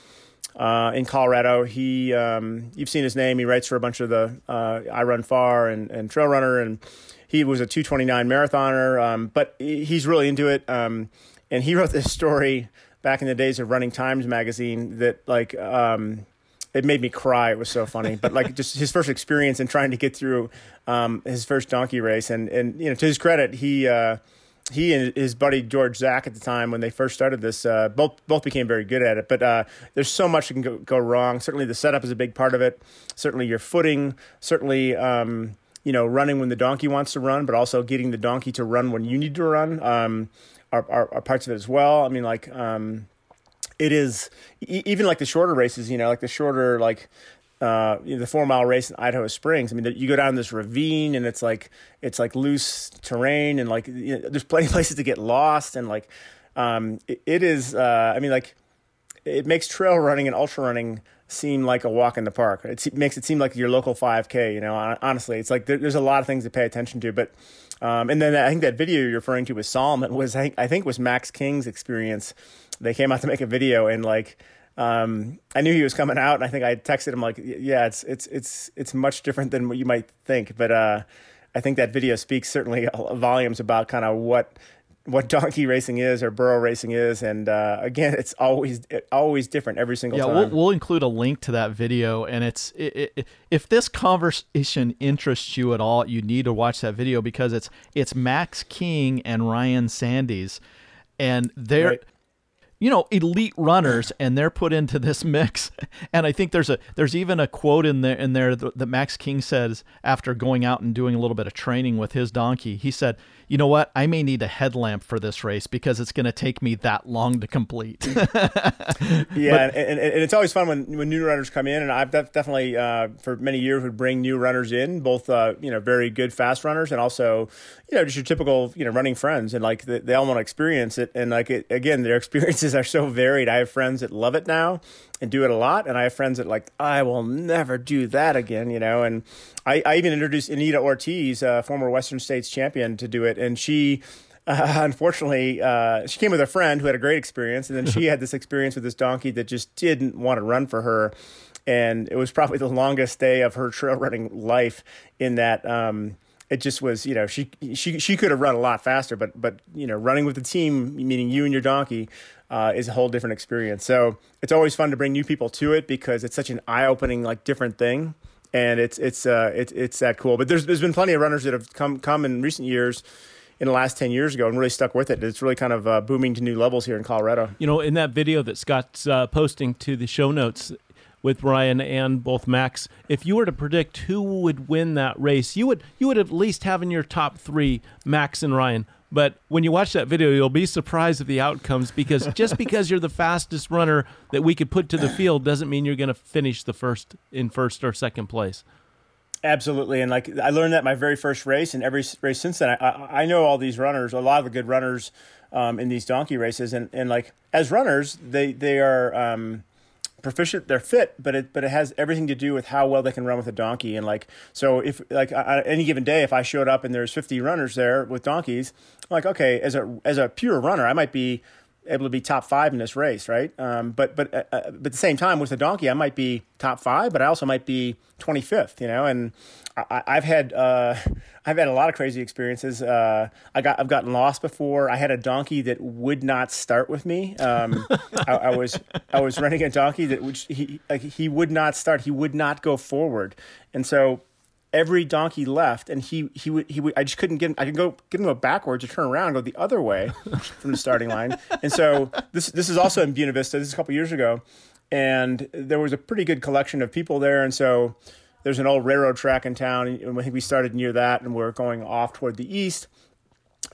uh, in Colorado. He, um, you've seen his name. He writes for a bunch of the uh, iRunFar and, and Trail Runner, and he was a 229 marathoner. Um, but he's really into it, um, and he wrote this story back in the days of Running Times magazine that like. It made me cry. It was so funny. But like just his first experience in trying to get through um, his first donkey race, and and you know to his credit, he uh, he and his buddy George Zach at the time when they first started this, uh, both both became very good at it. But uh, there's so much that can go, go wrong. Certainly the setup is a big part of it. Certainly your footing. Certainly. Um, you know, running when the donkey wants to run, but also getting the donkey to run when you need to run um, are, are, are parts of it as well. I mean, like, um, it is e- even like the shorter races, you know, like the shorter like uh, you know, the four mile race in Idaho Springs. I mean, you go down this ravine and it's like it's like loose terrain and like you know, there's plenty of places to get lost and like um, it, it is. Uh, I mean, like it makes trail running and ultra running seem like a walk in the park. It, makes it seem like your local 5K. You know, honestly, it's like there, there's a lot of things to pay attention to. But um, and then I think that video you're referring to with Salomon was I think, I think was Max King's experience. They came out to make a video and like um, I knew he was coming out, and I think I texted him like, "Yeah, it's it's it's it's much different than what you might think." But uh, I think that video speaks certainly volumes about kind of what what donkey racing is or burro racing is, and uh, again, it's always always different every single yeah, time. we'll, we'll include a link to that video, and it's it, it, if this conversation interests you at all, you need to watch that video because it's it's Max King and Ryan Sandes, and they're. Right. You know, elite runners, and they're put into this mix. And I think there's a there's even a quote in there in there that, that Max King says after going out and doing a little bit of training with his donkey. He said, "You know what? I may need a headlamp for this race because it's going to take me that long to complete." Yeah, and, and, and it's always fun when, when new runners come in, and I've def- definitely uh, for many years would bring new runners in, both uh, you know very good fast runners and also you know just your typical you know running friends, and like they, they all want to experience it, and like it, again their experiences are so varied. I have friends that love it now and do it a lot, and I have friends that like I will never do that again, you know. And I, I even introduced Anita Ortiz, a former Western States champion, to do it, and she uh, unfortunately, uh, she came with a friend who had a great experience, and then she had this experience with this donkey that just didn't want to run for her, and it was probably the longest day of her trail running life. In that, um, it just was, you know, she she she could have run a lot faster, but but you know, running with the team, meaning you and your donkey, uh, is a whole different experience. So it's always fun to bring new people to it because it's such an eye-opening, like different thing and it's it's uh it's it's that cool. But there's there's been plenty of runners that have come come in recent years, in the last ten years ago, and really stuck with it. It's really kind of uh, booming to new levels here in Colorado. You know, in that video that Scott's uh, posting to the show notes with Ryan and both Max, if you were to predict who would win that race, you would you would at least have in your top three Max and Ryan. But when you watch that video, you'll be surprised at the outcomes because just because you're the fastest runner that we could put to the field doesn't mean you're going to finish the first in first or second place. Absolutely, and like I learned that my very first race, and every race since then, I, I, I know all these runners, a lot of the good runners um, in these donkey races, and, and like as runners, they they are um, proficient, they're fit, but it but it has everything to do with how well they can run with a donkey, and like so if like on any given day, if I showed up and there's 50 runners there with donkeys, I'm like okay, as a as a pure runner, I might be able to be top five in this race, right? Um, but but uh, but at the same time, with the donkey, I might be top five, but I also might be twenty fifth, you know. And I, I've had uh, I've had a lot of crazy experiences. Uh, I got I've gotten lost before. I had a donkey that would not start with me. Um, I, I was I was running a donkey that which he like he would not start. He would not go forward, and so every donkey left, and he he would he would. I just couldn't get him. I could go get him go backwards or turn around and go the other way from the starting line. And so this this is also in Buena Vista. This is a couple years ago, and there was a pretty good collection of people there. And so there's an old railroad track in town, and I think we started near that, and we are going off toward the east.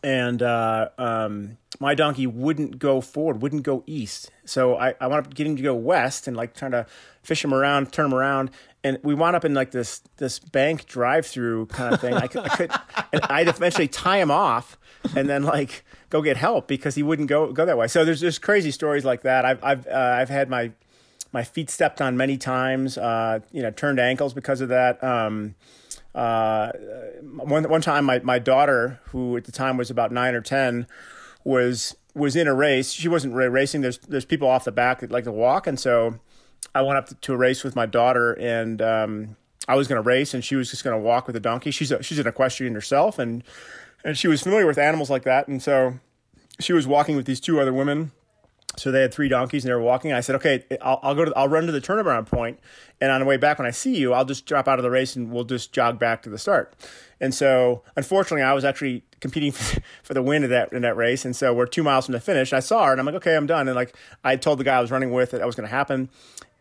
And uh, um, my donkey wouldn't go forward, wouldn't go east. So I, I wound up getting to go west and like trying to fish him around, turn him around, and we wound up in like this this bank drive through kind of thing. I could, I could and I'd eventually tie him off and then like go get help because he wouldn't go go that way. So there's just crazy stories like that. I've I've uh, I've had my my feet stepped on many times. Uh, you know, turned ankles because of that. Um, uh, one one time, my my daughter, who at the time was about nine or ten, was was in a race. She wasn't really racing. There's there's people off the back that like to walk, and so I went up to a race with my daughter, and um, I was going to race, and she was just going to walk with a donkey. She's a, she's an equestrian herself, and and she was familiar with animals like that, and so she was walking with these two other women. So they had three donkeys, and they were walking. I said, "Okay, I'll, I'll go to I'll run to the turnaround point, and on the way back, when I see you, I'll just drop out of the race, and we'll just jog back to the start." And so, unfortunately, I was actually competing for the win of that in that race, and so we're two miles from the finish. I saw her, and I'm like, "Okay, I'm done." And like I told the guy I was running with that that was going to happen,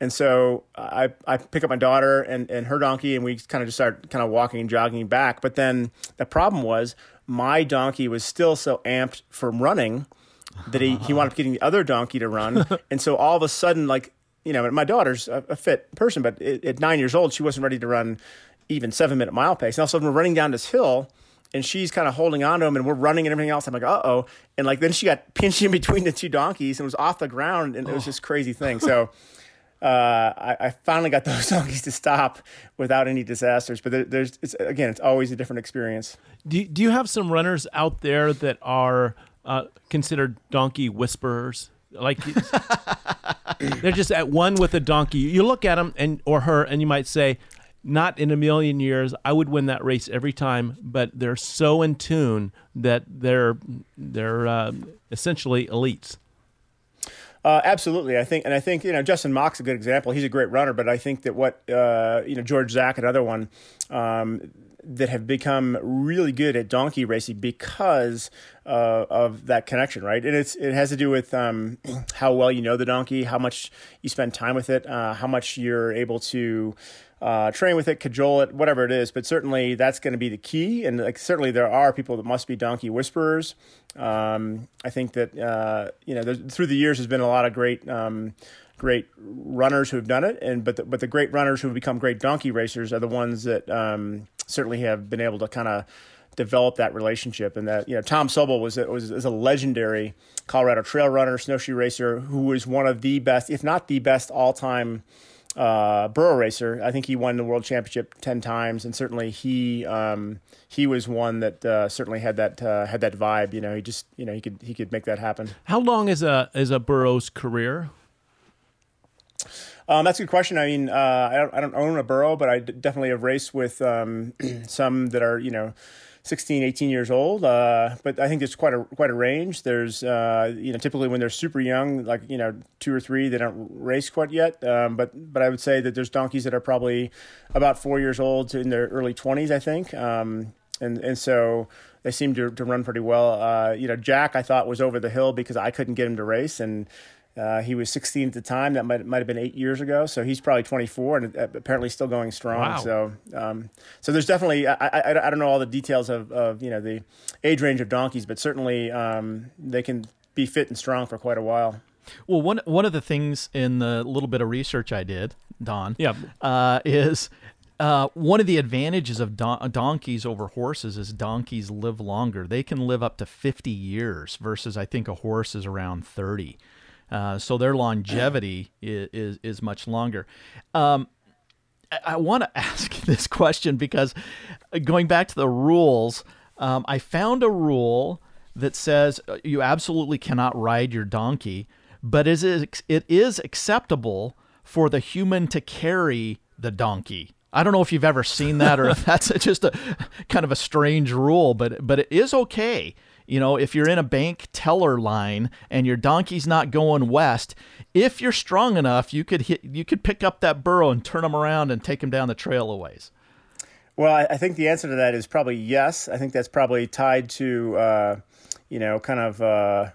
and so I, I pick up my daughter and, and her donkey, and we kind of just start kind of walking and jogging back. But then the problem was my donkey was still so amped from running that he, he wound up getting the other donkey to run. and so all of a sudden, like, you know, my daughter's a, a fit person, but at, at nine years old, she wasn't ready to run even seven minute mile pace. And all of a sudden, we're running down this hill and she's kind of holding on to him and we're running and everything else. I'm like, uh oh. And like, then she got pinched in between the two donkeys and was off the ground. And it was this crazy thing. So, uh, I, I, finally got those donkeys to stop without any disasters. But there, there's, it's, again, it's always a different experience. Do Do you have some runners out there that are uh, considered donkey whisperers? Like they're just at one with a donkey. You look at them and or her, and you might say, not in a million years. I would win that race every time, but they're so in tune that they're they're uh, essentially elites. Uh, absolutely, I think, and I think you know Justin Mock's a good example. He's a great runner, but I think that what uh, you know George Zak, another one um, that have become really good at donkey racing because uh, of that connection, right? And it's it has to do with um, how well you know the donkey, how much you spend time with it, uh, how much you're able to uh, train with it, cajole it, whatever it is. But certainly that's going to be the key. And like, certainly there are people that must be donkey whisperers. Um, I think that uh, you know through the years there's been a lot of great. Um, great runners who have done it, and but the, but the great runners who have become great donkey racers are the ones that um, certainly have been able to kind of develop that relationship. And that you know Tom Sobal was was, was a legendary Colorado trail runner, snowshoe racer, who was one of the best, if not the best, all time uh, burro racer. I think he won the world championship ten times, and certainly he um, he was one that uh, certainly had that uh, had that vibe. You know, he just you know he could he could make that happen. How long is a is a burro's career? Um, that's a good question. I mean, uh, I don't I don't own a burro, but I d- definitely have raced with um, some that are you know 16, 18 years old. Uh, but I think there's quite a quite a range. There's uh, you know typically when they're super young, like you know two or three, they don't race quite yet. Um, but but I would say that there's donkeys that are probably about four years old in their early 20s, I think. Um, and and so they seem to to run pretty well. Uh, you know, Jack I thought was over the hill because I couldn't get him to race and. Uh, he was 16 at the time. That might might have been eight years ago. So he's probably 24 and uh, apparently still going strong. Wow. So um, so there's definitely I, I, I don't know all the details of, of you know the age range of donkeys, but certainly um, they can be fit and strong for quite a while. Well, one one of the things in the little bit of research I did, Don, Yeah. uh, is uh, one of the advantages of don- donkeys over horses is donkeys live longer. They can live up to 50 years versus I think a horse is around 30. Uh, so their longevity is, is, is much longer. Um, I, I want to ask this question because uh, going back to the rules, um, I found a rule that says uh, you absolutely cannot ride your donkey, but is it, it is acceptable for the human to carry the donkey. I don't know if you've ever seen that or if that's just a kind of a strange rule, but but it is okay. You know, if you're in a bank teller line and your donkey's not going west, if you're strong enough, you could hit, you could pick up that burro and turn him around and take him down the trail a ways. Well, I, I think the answer to that is probably yes. I think that's probably tied to, uh, you know, kind of uh,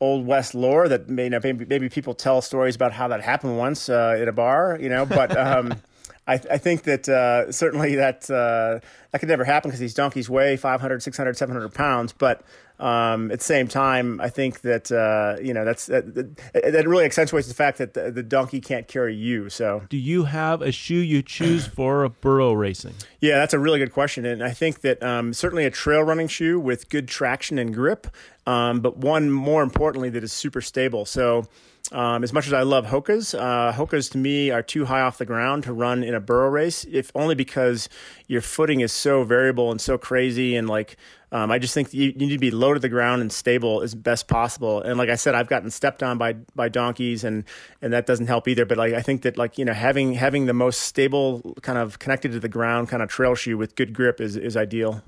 old west lore that may, you know, maybe, maybe people tell stories about how that happened once uh, at a bar, you know, but. Um, I, I, think that uh, certainly that uh, that could never happen because these donkeys weigh 500, 600, 700 pounds. But um, at the same time, I think that uh, you know that's that, that, really accentuates the fact that the, the, donkey can't carry you. So, do you have a shoe you choose for a burro racing? Yeah, that's a really good question, and I think that um, certainly a trail running shoe with good traction and grip, um, but one more importantly that is super stable. So. Um, as much as I love Hokas, uh, Hokas to me are too high off the ground to run in a burro race, if only because your footing is so variable and so crazy. And like, um, I just think you, you, need to be low to the ground and stable as best possible. And like I said, I've gotten stepped on by by donkeys, and and that doesn't help either. But like I think that like you know having having the most stable kind of connected to the ground kind of trail shoe with good grip is is ideal.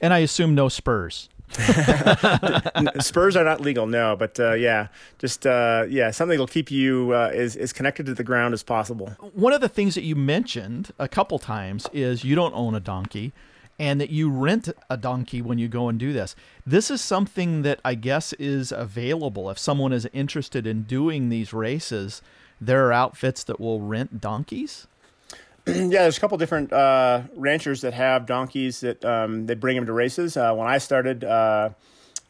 And I assume no spurs. Spurs are not legal, no, but uh, yeah, just uh, yeah, something that'll keep you uh, as, as connected to the ground as possible. One of the things that you mentioned a couple times is you don't own a donkey and that you rent a donkey when you go and do this. This is something that I guess is available if someone is interested in doing these races. There are outfits that will rent donkeys. yeah, there's a couple different uh, ranchers that have donkeys that um, they bring them to races. Uh, when I started, uh,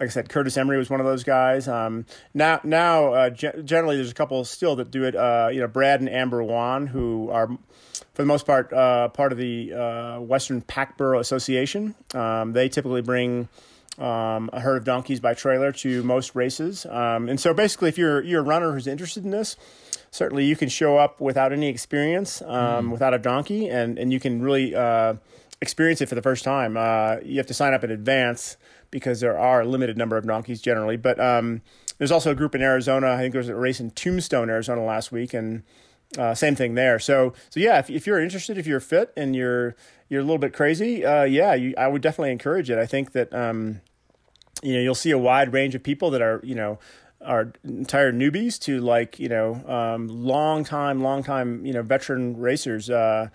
like I said, Curtis Imrie was one of those guys. Um, now, now uh, ge- generally, there's a couple still that do it. Uh, you know, Brad and Amber Wann, who are for the most part uh, part of the Western Pack Burro Association. Um, they typically bring. Um, a herd of donkeys by trailer to most races, um, and so basically, if you're you're a runner who's interested in this, certainly you can show up without any experience, um, mm. without a donkey, and, and you can really uh, experience it for the first time. Uh, you have to sign up in advance because there are a limited number of donkeys generally. But um, there's also a group in Arizona. I think there was a race in Tombstone, Arizona last week, and uh, same thing there. So so yeah, if, if you're interested, if you're fit and you're you're a little bit crazy, uh, yeah, you, I would definitely encourage it. I think that um, you know you'll see a wide range of people that are you know are entire newbies to like you know um, long time, long time you know veteran racers. Uh,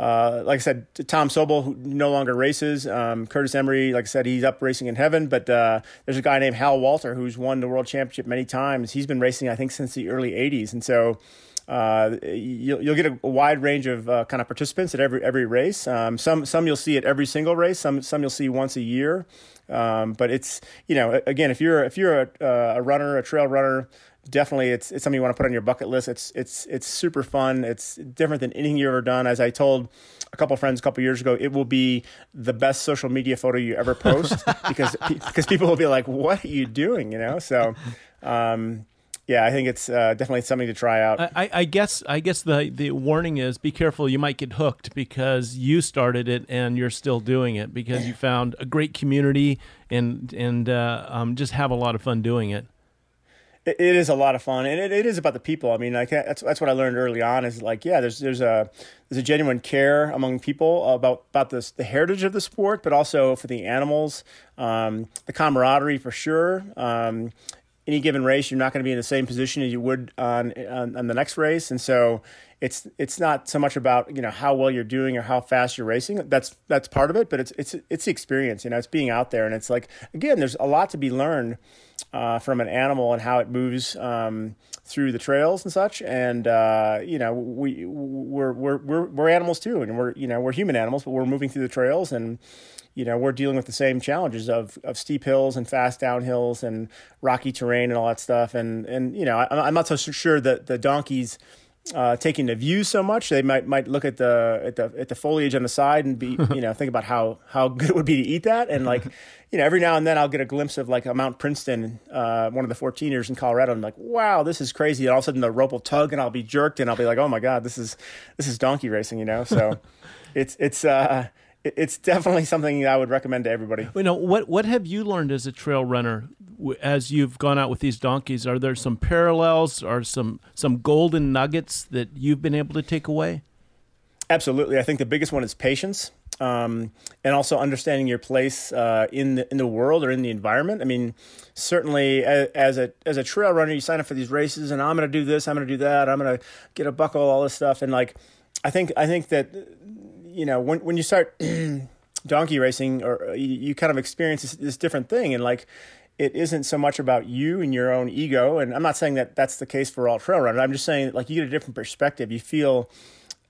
uh, like I said, Tom Sobal, who no longer races. Um, Curtis Imrie, like I said, he's up racing in heaven. But uh, there's a guy named Hal Walter who's won the world championship many times. He's been racing, I think, since the early '80s, and so. Uh, you'll, you'll get a, wide range of uh, kind of participants at every every race. Um, some some you'll see at every single race. Some some you'll see once a year. Um, but it's you know again if you're if you're a, uh, a runner, a trail runner, definitely it's it's something you want to put on your bucket list. It's it's it's super fun. It's different than anything you've ever done. As I told a couple friends a couple years ago, it will be the best social media photo you ever post because because people will be like, "What are you doing?" You know. So. Um, yeah, I think it's uh, definitely something to try out. I, I, guess I guess the the warning is be careful. You might get hooked because you started it and you're still doing it because you found a great community and and uh, um, just have a lot of fun doing it it, it is a lot of fun, and it, it is about the people. I mean, like that's that's what I learned early on. Is like, yeah, there's there's a there's a genuine care among people about about this the heritage of the sport, but also for the animals, um, the camaraderie for sure. Um, any given race, you're not going to be in the same position as you would on, on, on the next race, and so it's it's not so much about you know how well you're doing or how fast you're racing. That's that's part of it, but it's it's it's the experience. You know, it's being out there, and it's like again, there's a lot to be learned uh, from an animal and how it moves um, through the trails and such. And uh, you know, we we're, we're we're we're animals too, and we're you know we're human animals, but we're moving through the trails and. You know, we're dealing with the same challenges of, of steep hills and fast downhills and rocky terrain and all that stuff. And and you know, I, I'm not so sure that the donkeys uh, taking the view so much. They might might look at the at the at the foliage on the side and be you know think about how how good it would be to eat that. And like you know every now and then I'll get a glimpse of like a Mount Princeton, uh, one of the 14ers in Colorado. And I'm like, wow, this is crazy. And all of a sudden the rope will tug and I'll be jerked and I'll be like, oh my god, this is this is donkey racing. You know, so it's it's. uh it's definitely something I would recommend to everybody. You know what? What have you learned as a trail runner as you've gone out with these donkeys? Are there some parallels or some some golden nuggets that you've been able to take away? Absolutely. I think the biggest one is patience. Um, and also understanding your place uh, in the in the world or in the environment. I mean, certainly as, as, a as a trail runner, you sign up for these races, and I'm going to do this, I'm going to do that, I'm going to get a buckle, all this stuff, and like, I think I think that you know when when you start donkey racing, or you, you kind of experience this, this different thing, and like it isn't so much about you and your own ego. And I'm not saying that that's the case for all trail runners. I'm just saying that, like you get a different perspective. You feel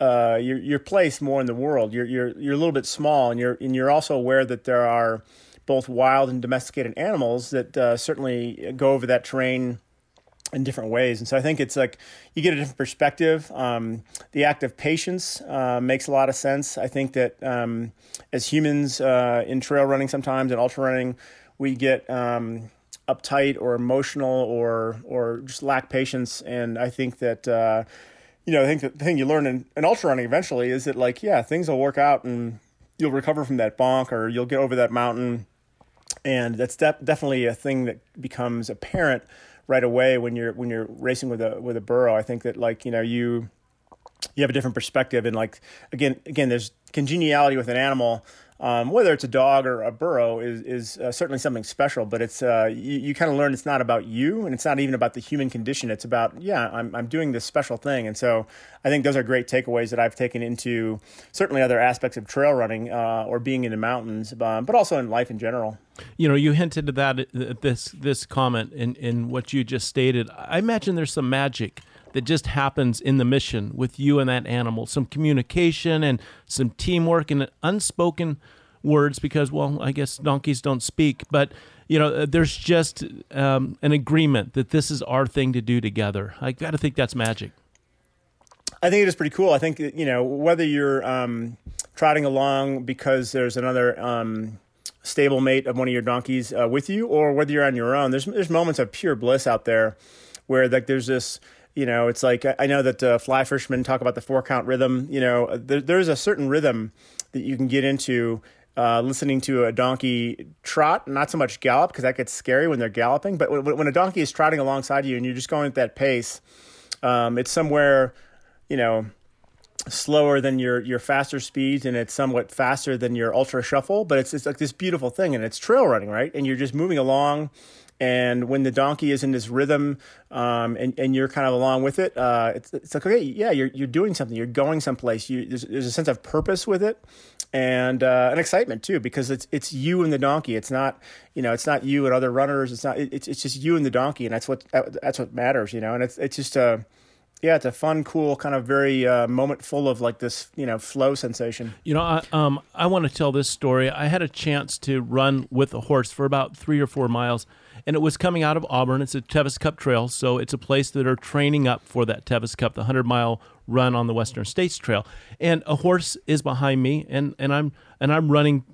uh, your your place more in the world. You're you're you're a little bit small, and you're and you're also aware that there are both wild and domesticated animals that uh, certainly go over that terrain in different ways. And so I think it's like you get a different perspective. Um, the act of patience uh, makes a lot of sense. I think that um, as humans uh, in trail running sometimes and ultra running, we get um, uptight or emotional or or just lack patience. And I think that uh, you know I think the thing you learn in, in ultra running eventually is that like yeah things will work out and you'll recover from that bonk or you'll get over that mountain. And that's de- definitely a thing that becomes apparent right away when you're when you're racing with a with a burro. I think that like you know you you have a different perspective and like again again there's congeniality with an animal um, whether it's a dog or a burro is is uh, certainly something special. But it's uh, you, you kind of learn it's not about you, and it's not even about the human condition. It's about yeah, I'm I'm doing this special thing, and so I think those are great takeaways that I've taken into certainly other aspects of trail running uh, or being in the mountains, um, but also in life in general. You know, you hinted at that uh, this this comment in in what you just stated. I imagine there's some magic that just happens in the mission with you and that animal. Some communication and some teamwork and unspoken words because, well, I guess donkeys don't speak, but you know, uh, there's just um, an agreement that this is our thing to do together. I got to think that's magic. I think it is pretty cool. I think you know whether you're um, trotting along because there's another um, stable mate of one of your donkeys uh, with you, or whether you're on your own. There's there's moments of pure bliss out there where like there's this you know, it's like I know that uh, fly fishermen talk about the four count rhythm. You know, there, there's a certain rhythm that you can get into uh, listening to a donkey trot, not so much gallop because that gets scary when they're galloping. But when, when, a donkey is trotting alongside you and you're just going at that pace, um, it's somewhere you know slower than your your faster speeds and it's somewhat faster than your ultra shuffle but it's it's like this beautiful thing and it's trail running right and you're just moving along and when the donkey is in this rhythm um, and, and you're kind of along with it uh, it's, it's like okay yeah you're, you're doing something. You're going someplace. You, there's, there's a sense of purpose with it and uh, an excitement too because it's it's you and the donkey. It's not you know it's not you and other runners. It's not it's, it's just you and the donkey and that's what that's what matters you know? And it's it's just a yeah, it's a fun, cool, kind of very uh, moment full of like this, you know, flow sensation. You know, I, um, I want to tell this story. I had a chance to run with a horse for about three or four miles, and it was coming out of Auburn. It's a Tevis Cup Trail, so it's a place that are training up for that Tevis Cup, the hundred mile run on the Western States Trail. And a horse is behind me, and, and I'm and I'm running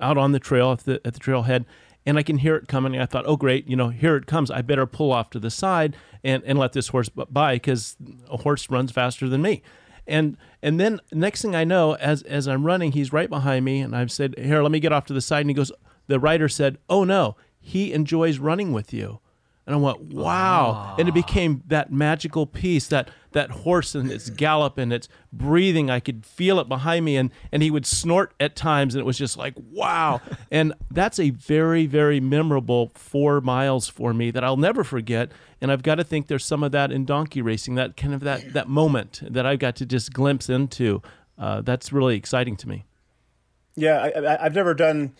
out on the trail at the at the trailhead, and I can hear it coming. I thought, oh great, you know, here it comes. I better pull off to the side and, and let this horse by because a horse runs faster than me. And and then next thing I know, as as I'm running, he's right behind me, and I've said, here, let me get off to the side. And he goes, the rider said, oh no, he enjoys running with you. And I went, wow. And it became that magical piece, that that horse and its gallop and its breathing. I could feel it behind me. And, and he would snort at times. And it was just like, wow. and that's a very, very memorable four miles for me that I'll never forget. And I've got to think there's some of that in donkey racing, that kind of that, that moment that I've got to just glimpse into. Uh, that's really exciting to me. Yeah, I, I've never done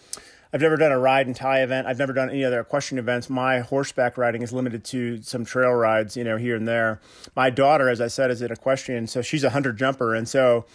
I've never done a ride and tie event. I've never done any other equestrian events. My horseback riding is limited to some trail rides, you know, here and there. My daughter, as I said, is an equestrian, so she's a hunter jumper, and so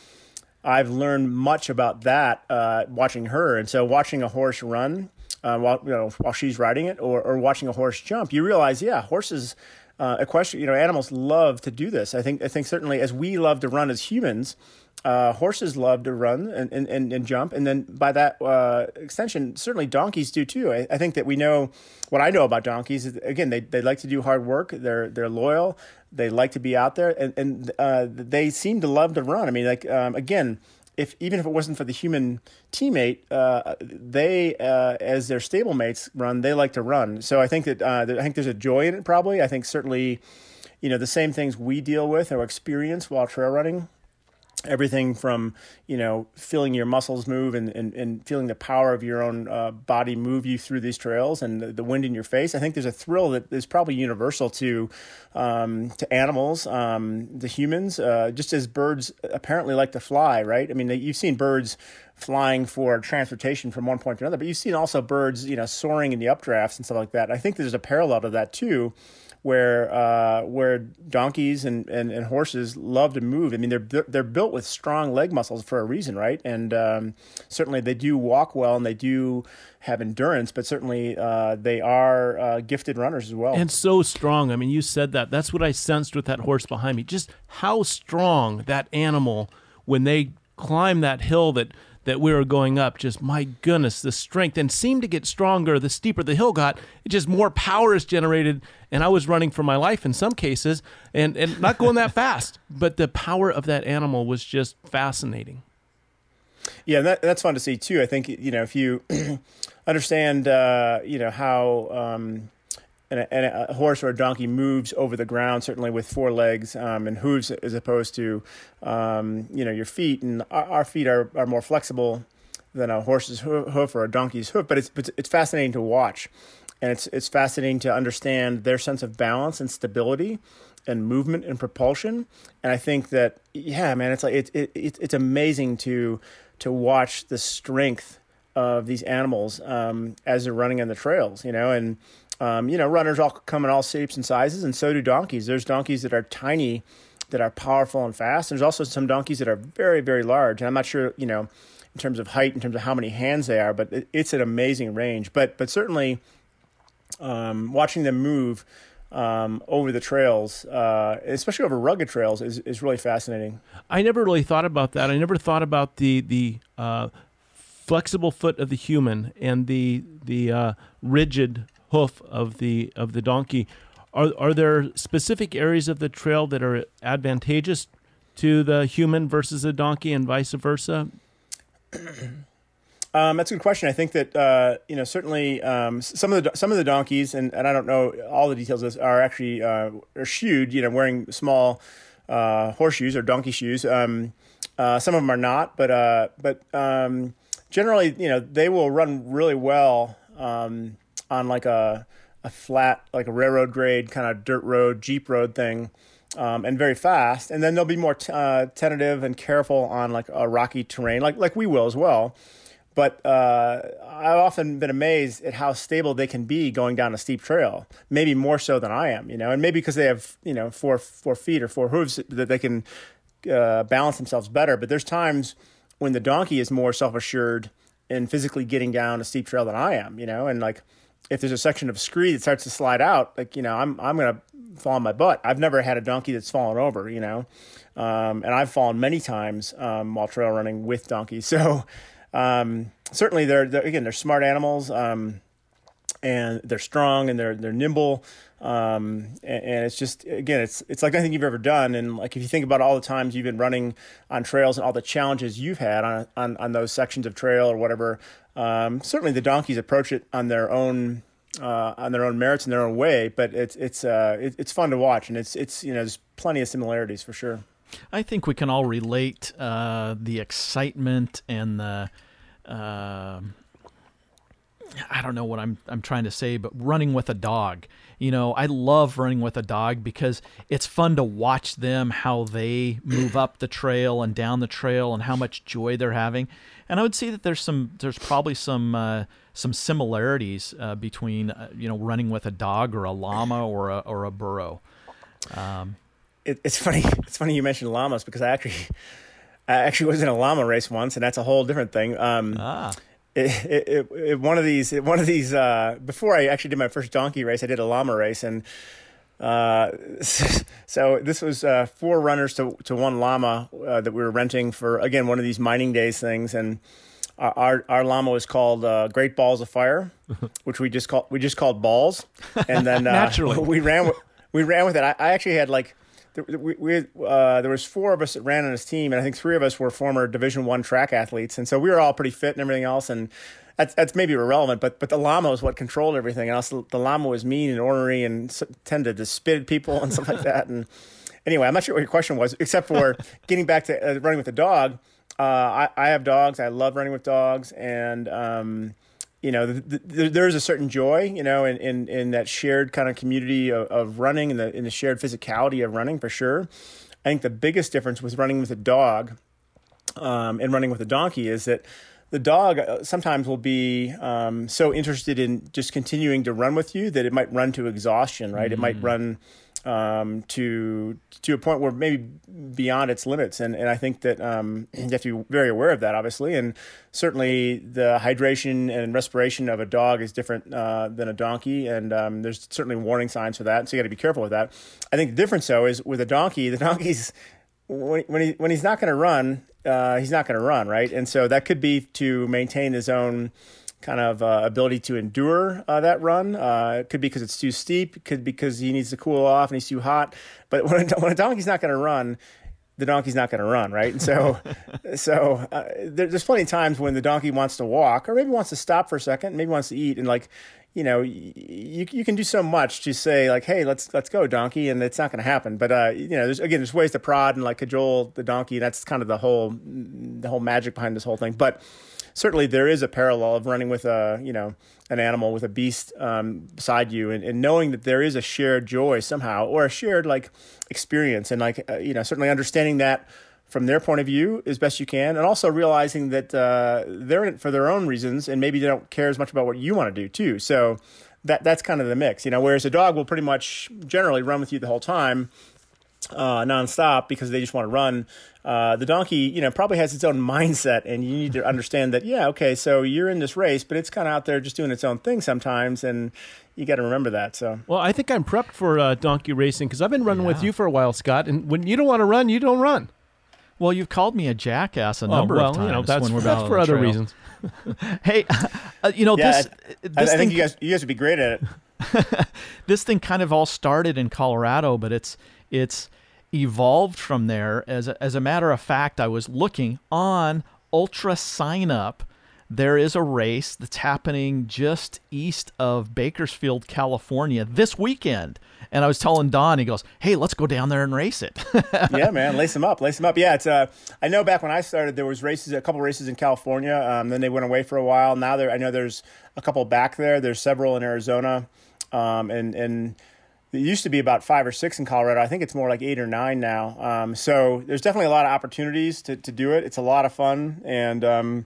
I've learned much about that uh, watching her. And so watching a horse run uh, while you know while she's riding it, or, or watching a horse jump, you realize, yeah, horses. Uh, equestrian, you know, animals love to do this. I think, I think certainly as we love to run as humans, uh, horses love to run and, and, and, and, jump. And then by that uh, extension, certainly donkeys do too. I, I, think that we know what I know about donkeys is, again, they, they like to do hard work. They're, they're loyal. They like to be out there and, and uh, they seem to love to run. I mean, like, um, again, if even if it wasn't for the human teammate, uh, they uh, as their stablemates run, they like to run. So I think that uh, I think there's a joy in it. Probably, I think certainly, you know, the same things we deal with or experience while trail running everything from you know feeling your muscles move and, and, and feeling the power of your own uh, body move you through these trails and the, the, wind in your face. I think there's a thrill that is probably universal to um, to animals um, the humans uh, just as birds apparently like to fly right? I mean you've seen birds flying for transportation from one point to another but you've seen also birds you know soaring in the updrafts and stuff like that. I think there's a parallel to that too where uh, where donkeys and, and, and, horses love to move. I mean, they're they're built with strong leg muscles for a reason, right? And um, certainly they do walk well and they do have endurance, but certainly uh, they are uh, gifted runners as well. And so strong. I mean, you said that. That's what I sensed with that horse behind me. Just how strong that animal when they climb that hill that that we were going up. Just my goodness, the strength and seemed to get stronger the steeper the hill got. It just more power is generated, and I was running for my life in some cases, and and not going that fast. But the power of that animal was just fascinating. Yeah, that, that's fun to see too. I think you know if you understand, uh, you know how. Um, and a, and a, horse or a donkey moves over the ground, certainly with four legs um, and hooves, as opposed to um, you know your feet. And our, our, feet are, are more flexible than a horse's hoof or a donkey's hoof. But it's it's fascinating to watch, and it's it's fascinating to understand their sense of balance and stability and movement and propulsion. And I think that yeah, man, it's like it, it, it it's amazing to to watch the strength of these animals um, as they're running on the trails, you know, and um, you know, runners all come in all shapes and sizes, and so do donkeys. There's donkeys that are tiny, that are powerful and fast. There's also some donkeys that are very, very large. And I'm not sure, you know, in terms of height, in terms of how many hands they are, but it, it's an amazing range. But but certainly, um, watching them move um, over the trails, uh, especially over rugged trails, is, is really fascinating. I never really thought about that. I never thought about the the uh, flexible foot of the human and the the uh, rigid hoof of the of the donkey. Are are there specific areas of the trail that are advantageous to the human versus the donkey, and vice versa? Um, that's a good question. I think that uh, you know certainly um, some of the some of the donkeys, and, and I don't know all the details this, are actually uh, are shoed. You know, wearing small uh, horseshoes or donkey shoes. Um, uh, some of them are not, but uh, but um, generally, you know, they will run really well um, on like a a flat, like a railroad grade kind of dirt road, jeep road thing, um, and very fast. And then they'll be more t- uh, tentative and careful on like a rocky terrain, like like we will as well. But uh, I've often been amazed at how stable they can be going down a steep trail. Maybe more so than I am, you know, and maybe because they have you know four four feet or four hooves that they can uh, balance themselves better. But there's times when the donkey is more self assured in physically getting down a steep trail than I am, you know, and like if there's a section of scree that starts to slide out, like you know, I'm I'm gonna fall on my butt. I've never had a donkey that's fallen over, you know, um, and I've fallen many times um, while trail running with donkeys. So um, certainly they're, they're, again they're smart animals um, and they're strong and they're they're nimble um, and, and, it's just again it's it's like nothing you've ever done. And like if you think about all the times you've been running on trails and all the challenges you've had on on, on those sections of trail or whatever um, certainly the donkeys approach it on their own uh, on their own merits in their own way. But it's it's uh, it, it's fun to watch. And it's it's you know there's plenty of similarities for sure. I think we can all relate uh, the excitement and the uh, I don't know what I'm I'm trying to say, but running with a dog. You know, I love running with a dog because it's fun to watch them how they move up the trail and down the trail and how much joy they're having. And I would say that there's some there's probably some uh, some similarities uh, between uh, you know running with a dog or a llama or a or a burro. Um, it, it's funny. It's funny you mentioned llamas because I actually I actually was in a llama race once, and that's a whole different thing. Um, ah. It, it, it, one of these, one of these. Uh, before I actually did my first donkey race, I did a llama race, and uh, so this was uh, four runners to to one llama uh, that we were renting for again one of these mining days things, and our our llama was called uh, Great Balls of Fire, which we just called we just called balls, and then uh, naturally we ran with, we ran with it. I, I actually had like we, we uh, there was four of us that ran on his team, and I think three of us were former Division One track athletes, and so we were all pretty fit and everything else. And that's, that's maybe irrelevant, but but the llama was what controlled everything. And also, the llama was mean and ornery and tended to spit at people and stuff like that. And anyway, I'm not sure what your question was, except for getting back to uh, running with the dog. Uh, I, I have dogs. I love running with dogs, and um, you know, the, the, there's a certain joy, you know, in, in, in that shared kind of community of, of running and the in the shared physicality of running for sure. I think the biggest difference with running with a dog um, and running with a donkey is that the dog uh, sometimes will be um, so interested in just continuing to run with you that it might run to exhaustion, right? Mm. It might mm. run um, to to a point where maybe beyond its limits. And and I think that um, you have to be very aware of that, obviously. And certainly the hydration and respiration of a dog is different uh, than a donkey, and um, there's certainly warning signs for that. So you got to be careful with that. I think the difference though is with a donkey, the donkey's when when he when he's not going to run, uh, he's not going to run, right? And so that could be to maintain his own kind of uh, ability to endure uh, that run. Uh, it could be because it's too steep. It could be because he needs to cool off and he's too hot. But when a, when a donkey's not going to run, the donkey's not going to run, right? And so, so uh, there, there's plenty of times when the donkey wants to walk, or maybe wants to stop for a second, maybe wants to eat, and like, you know, you you can do so much to say like, hey, let's let's go, donkey, and it's not going to happen. But uh, you know, there's again, there's ways to prod and like cajole the donkey. That's kind of the whole the whole magic behind this whole thing. But certainly there is a parallel of running with a you know an animal with a beast um, beside you and, and, knowing that there is a shared joy somehow or a shared like experience. And like uh, you know certainly understanding that from their point of view as best you can and also realizing that uh, they're in it for their own reasons and maybe they don't care as much about what you want to do too. So that that's kind of the mix you know whereas a dog will pretty much generally run with you the whole time uh, nonstop because they just want to run. Uh, the donkey, you know, probably has its own mindset, and you need to understand that. Yeah, okay, so you're in this race, but it's kind of out there just doing its own thing sometimes, and you got to remember that. So, well, I think I'm prepped for uh, donkey racing because I've been running yeah. with you for a while, Scott. And when you don't want to run, you don't run. Well, you've called me a jackass a number oh, well, of times. You know, that's, when we're that's for other trail. reasons. hey, uh, you know yeah, this. I, this I, thing, think you guys you guys would be great at it. this thing kind of all started in Colorado, but it's it's evolved from there. As a, as a matter of fact, I was looking on Ultra Sign Up. there is a race that's happening just east of Bakersfield, California this weekend. And I was telling Don, he goes, "Hey, let's go down there and race it." yeah, man, lace them up, lace them up. Yeah, it's. Uh, I know back when I started, there was races, a couple races in California. Um, then they went away for a while. Now there, I know there's a couple back there. There's several in Arizona, um, and and it used to be about five or six in Colorado. I think it's more like eight or nine now. Um, so there's definitely a lot of opportunities to, to do it. It's a lot of fun. And um,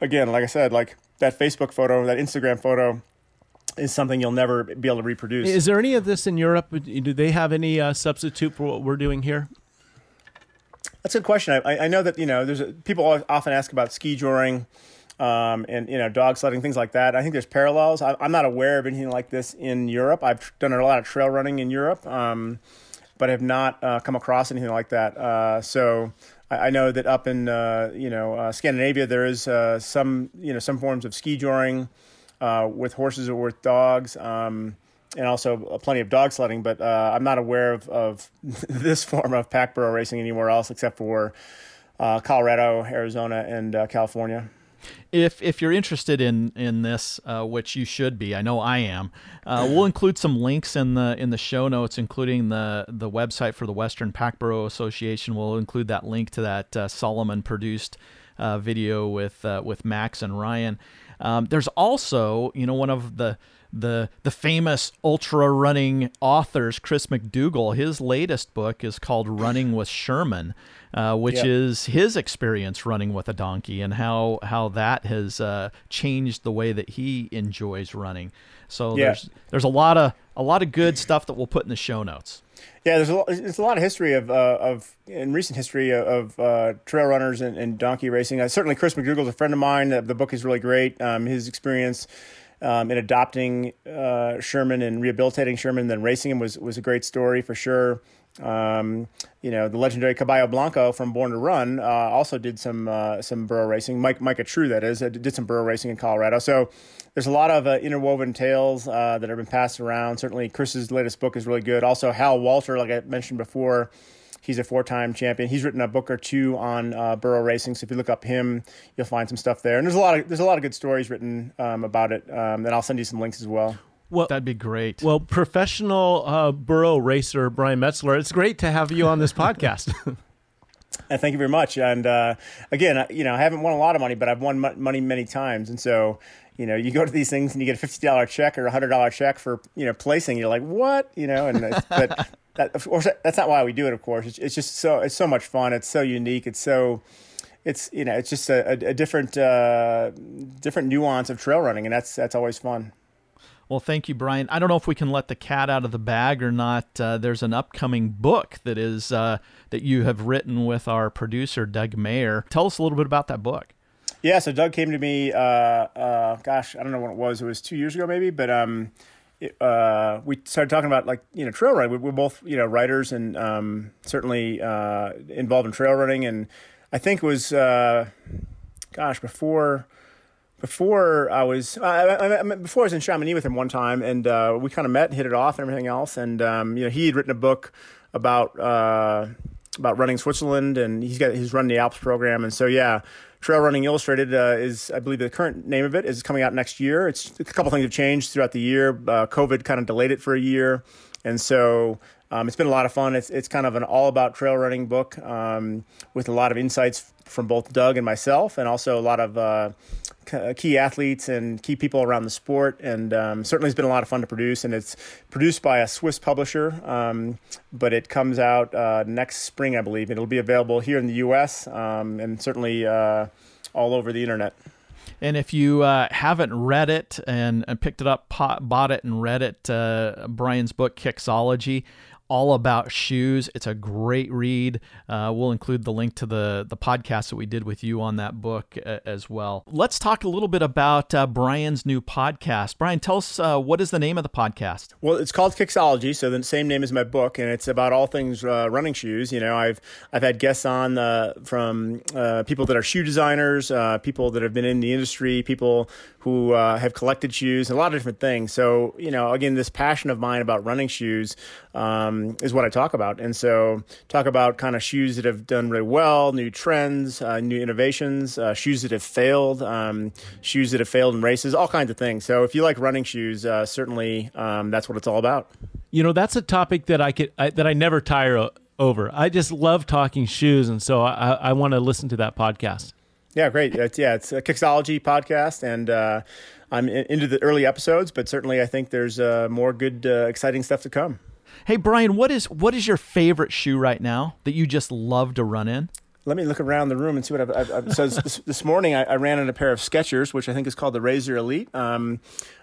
again, like I said, like that Facebook photo, that Instagram photo is something you'll never be able to reproduce. Is there any of this in Europe? Do they have any uh, substitute for what we're doing here? That's a good question. I, I know that, you know, there's a, people often ask about ski joring um, and you know dog sledding things like that. I think there's parallels. I, am not aware of anything like this in Europe. I've done a lot of trail running in Europe, um, but have not uh, come across anything like that. Uh, so I, I, know that up in uh, you know uh, Scandinavia there is uh, some you know some forms of ski joring uh, with horses or with dogs. Um, and also plenty of dog sledding, but I'm not aware of, of this form of pack burro racing anywhere else except for Colorado, Arizona, and California if if you're interested in in this, uh, which you should be, I know I am. Uh, we'll include some links in the in the show notes, including the the website for the Western Pack Burro Association. We'll include that link to that uh, Salomon produced uh, video with uh, with Max and Ryan. Um, there's also, you know, one of the the the famous ultra running authors, Chris McDougall. His latest book is called Running with Sherman uh, which yep. is his experience running with a donkey and how how that has uh, changed the way that he enjoys running. So yeah. there's there's a lot of a lot of good stuff that we'll put in the show notes. Yeah, there's a lot, there's a lot of history of uh, of in recent history of, uh, trail runners and, and donkey racing. Uh, certainly, Chris McDougall is a friend of mine. The book is really great. Um, his experience um, in adopting uh, Sherman and rehabilitating Sherman, and then racing him was was a great story for sure. Um, you know, the legendary Caballo Blanco from Born to Run uh, also did some uh, some burro racing. Mike Micah True, that is, uh, did some burro racing in Colorado. So there's a lot of uh, interwoven tales uh, that have been passed around. Certainly, Chris's latest book is really good. Also, Hal Walter, like I mentioned before, he's a four-time champion. He's written a book or two on uh, burro racing. So if you look up him, you'll find some stuff there. And there's a lot of there's a lot of good stories written um, about it. Um, and I'll send you some links as well. Well, that'd be great. Well, professional uh, burro racer Brian Metzler, it's great to have you on this podcast. and thank you very much. And uh, again, you know, I haven't won a lot of money, but I've won money many times. And so, you know, you go to these things and you get a fifty dollar check or a hundred dollar check for you know placing. You're like, what? You know, and but that, of course that's not why we do it. Of course, it's, it's, just so it's so much fun. It's so unique. It's so it's you know it's just a, a, a different uh, different nuance of trail running, and that's that's always fun. Well, thank you, Brian. I don't know if we can let the cat out of the bag or not. Uh, there's an upcoming book that is uh, that you have written with our producer Doug Mayer. Tell us a little bit about that book. Yeah, so Doug came to me. Uh, uh gosh, I don't know when it was. It was two years ago, maybe. But um, uh, we started talking about like you know trail running. We're both you know writers and um, certainly uh, involved in trail running. And I think it was gosh before before I was I, I, before I was in Chamonix with him one time, and uh, we kind of met, and hit it off, and everything else. And um, you know, he had written a book about uh, about running Switzerland, and he's got he's run the Alps program, and so yeah. Trail Running Illustrated uh, is, I believe, the current name of it is coming out next year. It's a couple things have changed throughout the year. Uh, COVID kind of delayed it for a year, and so um, it's been a lot of fun. It's it's kind of an all about trail running book um, with a lot of insights from both Doug and myself, and also a lot of uh, key athletes and key people around the sport. And um, certainly, it's been a lot of fun to produce. And it's produced by a Swiss publisher, um, but it comes out uh, next spring, I believe. It'll be available here in the U.S. Um, and certainly uh, all over the internet. And if you uh, haven't read it and, and, picked it up, bought it, and read it, uh, Brian's book, Kicksology, all about shoes. It's a great read. Uh, we'll include the link to the the podcast that we did with you on that book uh, as well. Let's talk a little bit about uh, Brian's new podcast. Brian, tell us uh, what is the name of the podcast? Well, it's called Kicksology, so the same name as my book, and it's about all things uh, running shoes. You know, I've I've had guests on from people that are shoe designers, people that have been in the industry, people who have collected shoes, a lot of different things. So, you know, again, this passion of mine about running shoes. Um, um, is what I talk about. And so, talk about kind of shoes that have done really well, new trends, uh, new innovations, uh, shoes that have failed, um, shoes that have failed in races, all kinds of things. So, if you like running shoes, uh, certainly um, that's what it's all about. You know, that's a topic that I could I, that I never tire o- over. I just love talking shoes, and so I, I want to listen to that podcast. Yeah, great. It's, yeah, it's a Kicksology podcast, and uh, I'm in, into the early episodes, but certainly I think there's uh, more good, uh, exciting stuff to come. Hey Brian, what is what is your favorite shoe right now that you just love to run in? Let me look around the room and see what I've. I've, I've so this, this morning I, I, ran in a pair of Skechers, which I think is called the Razor Elite. Um,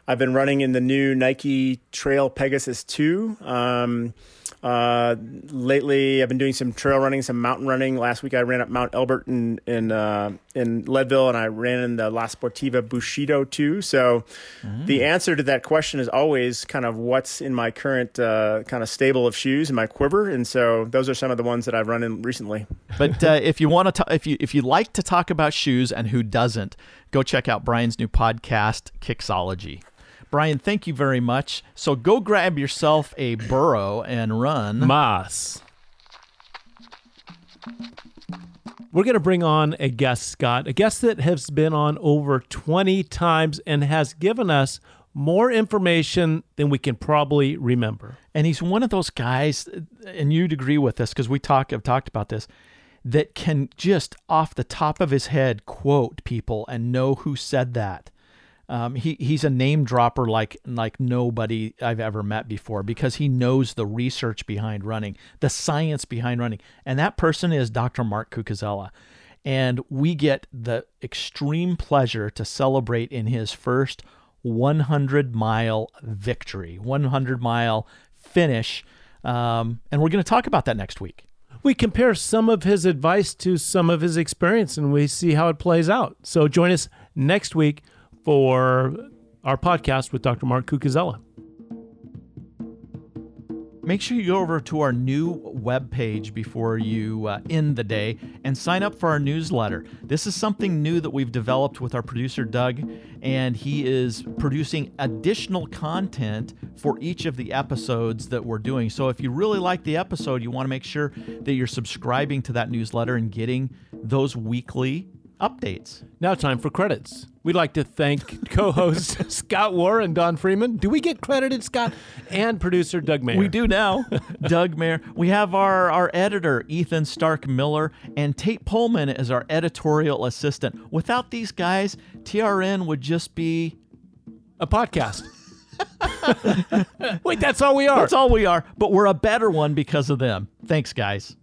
I've been running in the new Nike Trail Pegasus 2. Um, uh, lately, I've been doing some trail running, some mountain running. Last week, I ran up Mount Elbert in in uh, in Leadville, and I ran in the La Sportiva Bushido too. So, mm. the answer to that question is always kind of what's in my current uh, kind of stable of shoes in my quiver, and so those are some of the ones that I've run in recently. But uh, if you want to, if you if you like to talk about shoes, and who doesn't, go check out Brian's new podcast, Kicksology. Brian, thank you very much. So go grab yourself a burro and run. Mas. We're going to bring on a guest, Scott, a guest that has been on over 20 times and has given us more information than we can probably remember. And he's one of those guys, and you'd agree with this because we talk have talked about this, that can just off the top of his head quote people and know who said that. Um, he he's a name dropper like like nobody I've ever met before because he knows the research behind running, the science behind running, and that person is Dr. Mark Cucuzzella. And we get the extreme pleasure to celebrate in his first 100 mile victory, 100 mile finish. Um, and we're going to talk about that next week. We compare some of his advice to some of his experience and we see how it plays out. So join us next week for our podcast with Dr. Mark Cucuzzella. Make sure you go over to our new webpage before you uh, end the day and sign up for our newsletter. This is something new that we've developed with our producer, Doug, and he is producing additional content for each of the episodes that we're doing. So if you really like the episode, you want to make sure that you're subscribing to that newsletter and getting those weekly updates. Now, time for credits. We'd like to thank co hosts Scott Warr and Don Freeman. Do we get credited, Scott? And producer Doug Mayer. We do now. Doug Mayer. We have our, our editor, Ethan Stark Miller, and Tate Pullman as our editorial assistant. Without these guys, TRN would just be a podcast. Wait, that's all we are. That's all we are, but we're a better one because of them. Thanks, guys.